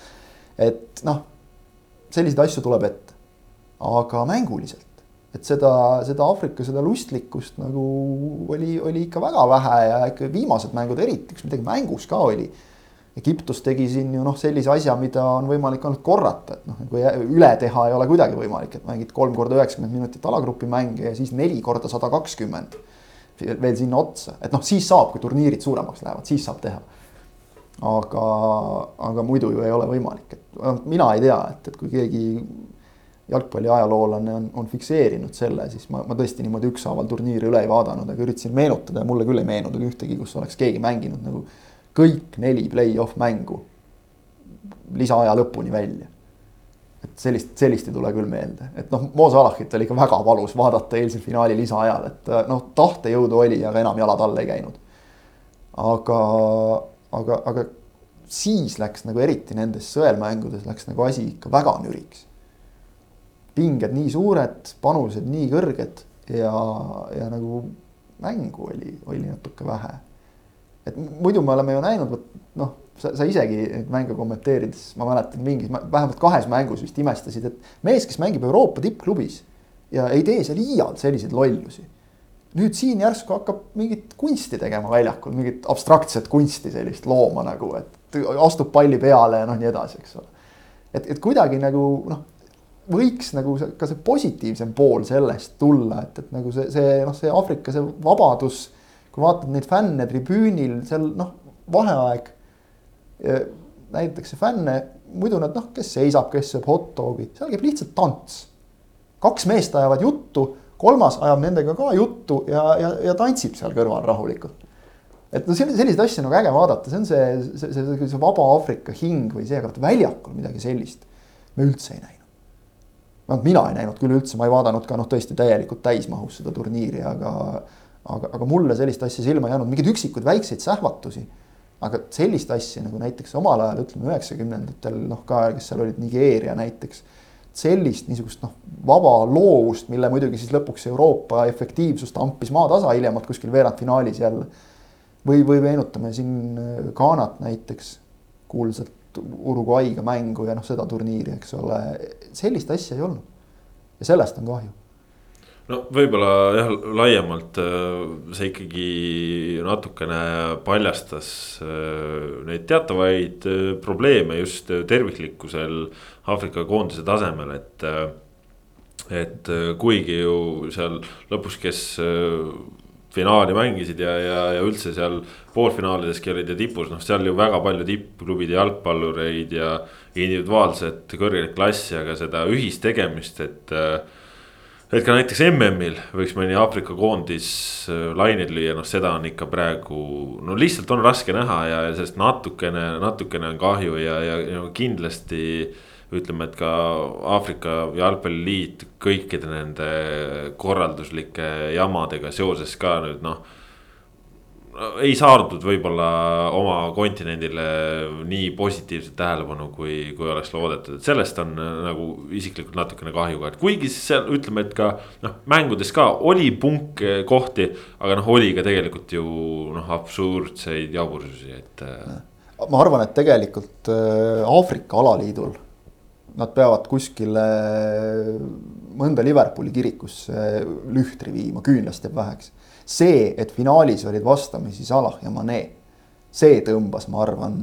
et noh, selliseid asju tuleb ette, aga mänguliselt et seda, seda Aafrika, seda lustlikkust nagu oli, oli ikka väga vähe ja ikka viimased mängud eriti, kus midagi mängus ka oli. Egiptus tegi siin ju noh, sellise asja, mida on võimalik ainult korrata, et noh, nagu üle teha ei ole kuidagi võimalik, et mängid kolm korda üheksakümmend minutit alagrupi mänge ja siis neli korda sada kakskümmend veel sinna otsa, et noh, siis saab, kui turniirid suuremaks lähevad, siis saab teha. aga, aga muidu ju ei ole võimalik, et mina ei tea, et, et kui keegi jalgpalli ajaloolane on, on fikseerinud selle, siis ma, ma tõesti niimoodi ükshaaval turniiri üle ei vaadanud, aga üritasin meenutada ja mulle küll ei meenunud ühtegi, kus oleks keegi mänginud nagu kõik neli play-off mängu lisaaja lõpuni välja. et sellist, sellist ei tule küll meelde, et noh, Mo Salahit oli ikka väga valus vaadata eilsel finaali lisaajal, et noh, tahtejõudu oli, aga enam jalad all ei käinud. aga, aga, aga siis läks nagu eriti nendes sõelmängudes läks nagu asi ikka väga nüriks pinged nii suured, panused nii kõrged ja, ja nagu mängu oli, oli natuke vähe. et muidu me oleme ju näinud, vot noh, sa, sa isegi neid mänge kommenteerides, ma mäletan mingis, vähemalt kahes mängus vist imestasid, et mees, kes mängib Euroopa tippklubis ja ei tee seal iial selliseid lollusi. nüüd siin järsku hakkab mingit kunsti tegema väljakul, mingit abstraktset kunsti sellist looma nagu, et astub palli peale ja noh, nii edasi, eks ole. et, et kuidagi nagu noh, võiks nagu see, ka see positiivsem pool sellest tulla, et, et nagu see, see noh, see Aafrika, see vabadus. kui vaatad neid fänne tribüünil seal noh, vaheaeg. näidatakse fänne, muidu nad noh, kes seisab, kes sööb hot dogi, seal käib lihtsalt tants. kaks meest ajavad juttu, kolmas ajab nendega ka juttu ja, ja, ja tantsib seal kõrval rahulikult. et no selliseid asju nagu äge vaadata, see on see, see, see, see, see vaba Aafrika hing või see, aga väljakul midagi sellist me üldse ei näinud vähemalt mina ei näinud küll üldse, ma ei vaadanud ka noh, tõesti täielikult täismahus seda turniiri, aga aga, aga mulle sellist asja silma ei jäänud, mingeid üksikuid väikseid sähvatusi. aga sellist asja nagu näiteks omal ajal ütleme üheksakümnendatel noh, ka kes seal olid Nigeeria näiteks. sellist niisugust noh, vaba loovust, mille muidugi siis lõpuks Euroopa efektiivsus tampis maatasa hiljemalt kuskil veerandfinaalis jälle. või, või meenutame siin Ghanat näiteks kuulsat Uruguay'ga mängu ja noh, seda turniiri, eks ole, sellist asja ei olnud. ja sellest on kahju no võib-olla jah, laiemalt äh, see ikkagi natukene paljastas äh, neid teatavaid äh, probleeme just terviklikkusel Aafrika koondise tasemel, et. et kuigi ju seal lõpus, kes finaali mängisid ja, ja, ja üldse seal poolfinaalideski olid ja tipus, noh, seal ju väga palju tippklubide jalgpallureid ja individuaalset kõrget klassi, aga seda ühistegemist, et. et ka näiteks MM-il võiks mõni Aafrika koondis äh, laineid lüüa, noh, seda on ikka praegu, no lihtsalt on raske näha ja, ja sellest natukene, natukene on kahju ja, ja, ja kindlasti ütleme, et ka Aafrika Jalgpalliliit kõikide nende korralduslike jamadega seoses ka nüüd noh ei saadud võib-olla oma kontinendile nii positiivset tähelepanu, kui, kui oleks loodetud, et sellest on nagu isiklikult natukene kahju ka, et kuigi seal ütleme, et ka noh, mängudes ka oli punkkohti, aga noh, oli ka tegelikult ju noh, absurdseid jabursusi, et. ma arvan, et tegelikult äh, Aafrika alaliidul nad peavad kuskile mõnda Liverpooli kirikusse lühtri viima, küünlast jääb väheks. see, et finaalis olid vastamisi Salah ja Mane, see tõmbas, ma arvan,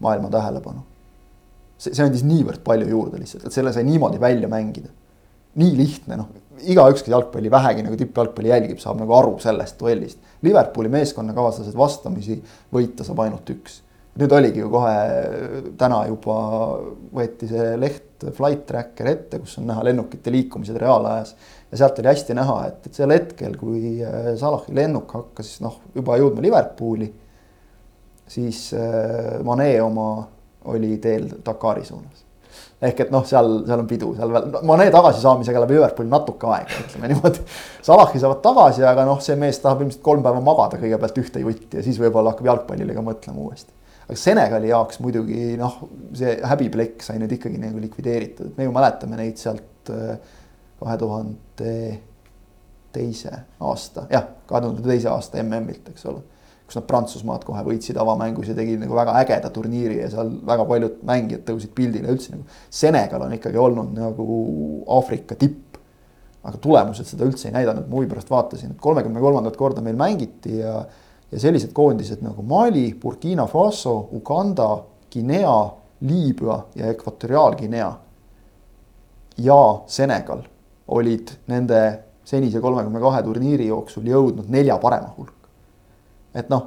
maailma tähelepanu. see, see andis niivõrd palju juurde lihtsalt, et selle sai niimoodi välja mängida. nii lihtne, noh, igaüks, kes jalgpalli vähegi nagu tippjalgpalli jälgib, saab nagu aru sellest duellist. Liverpooli meeskonnakaaslased vastamisi võita saab ainult üks nüüd oligi ju kohe täna juba võeti see leht Flight Tracker ette, kus on näha lennukite liikumised reaalajas. ja sealt oli hästi näha, et, et sel hetkel, kui äh, Salahi lennuk hakkas noh, juba jõudma Liverpooli. siis äh, Mane oma oli teel Dakari suunas. ehk et noh, seal, seal on pidu, seal veel, Mane tagasisaamisega läheb Liverpooli natuke aega, ütleme niimoodi. Salahi saavad tagasi, aga noh, see mees tahab ilmselt kolm päeva magada kõigepealt ühte jutti ja siis võib-olla hakkab jalgpallile ka mõtlema uuesti aga Senegali jaoks muidugi noh, see häbiplekk sai nüüd ikkagi nagu likvideeritud, me ju mäletame neid sealt äh, kahe tuhande teise aasta, jah, kahe tuhande teise aasta MM-ilt, eks ole. kus nad Prantsusmaad kohe võitsid avamängus ja tegid nagu väga ägeda turniiri ja seal väga paljud mängijad tõusid pildile üldse nagu. Senegal on ikkagi olnud nagu Aafrika tipp. aga tulemused seda üldse ei näidanud, ma huvi pärast vaatasin, et kolmekümne kolmandat korda meil mängiti ja ja sellised koondised nagu Mali, Burkina Faso, Uganda, Guinea, Liibüa ja Ekvatoriaalguinea ja Senegal olid nende senise kolmekümne kahe turniiri jooksul jõudnud nelja parema hulka. et noh,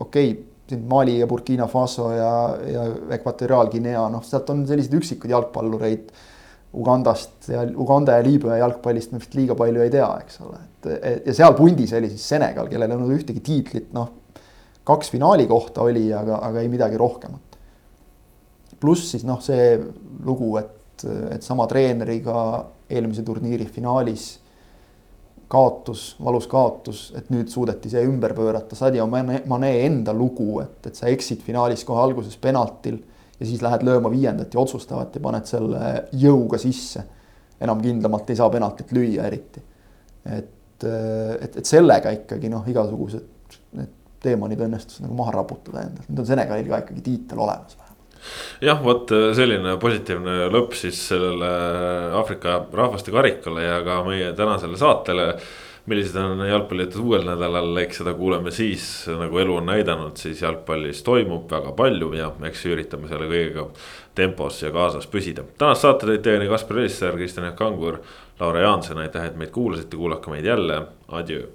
okei okay,, siin Mali ja Burkina Faso ja, ja Ekvatoriaalguinea, noh, sealt on selliseid üksikuid jalgpallureid Ugandast ja Uganda ja Liibüa jalgpallist me vist liiga palju ei tea, eks ole, et ja seal pundis oli siis Senegal, kellel ei olnud ühtegi tiitlit, noh. kaks finaali kohta oli, aga, aga ei midagi rohkemat. pluss siis noh, see lugu, et, et sama treeneriga eelmise turniiri finaalis kaotus, valus kaotus, et nüüd suudeti see ümber pöörata, Sadio Mane, Mane enda lugu, et, et sa eksid finaalis kohe alguses penaltil ja siis lähed lööma viiendat ja otsustavat ja paned selle jõuga sisse. enam kindlamalt ei saa penaltit lüüa eriti. et, et, et sellega ikkagi noh, igasugused need teemonid õnnestus nagu maha raputada endalt, nüüd on Senegalil ka ikkagi tiitel olemas jah, vot selline positiivne lõpp siis sellele Aafrika rahvaste karikale ja ka meie tänasele saatele millised on jalgpallijutud uuel nädalal, eks seda kuuleme siis, nagu elu on näidanud, siis jalgpallis toimub väga palju ja eks üritame selle kõigega tempos ja kaasas püsida. tänast saate tõid teieni Kaspar Elisser, Kristjan Jaak Kangur, Laura Jaanson, aitäh, et meid kuulasite, kuulake meid jälle, adjöö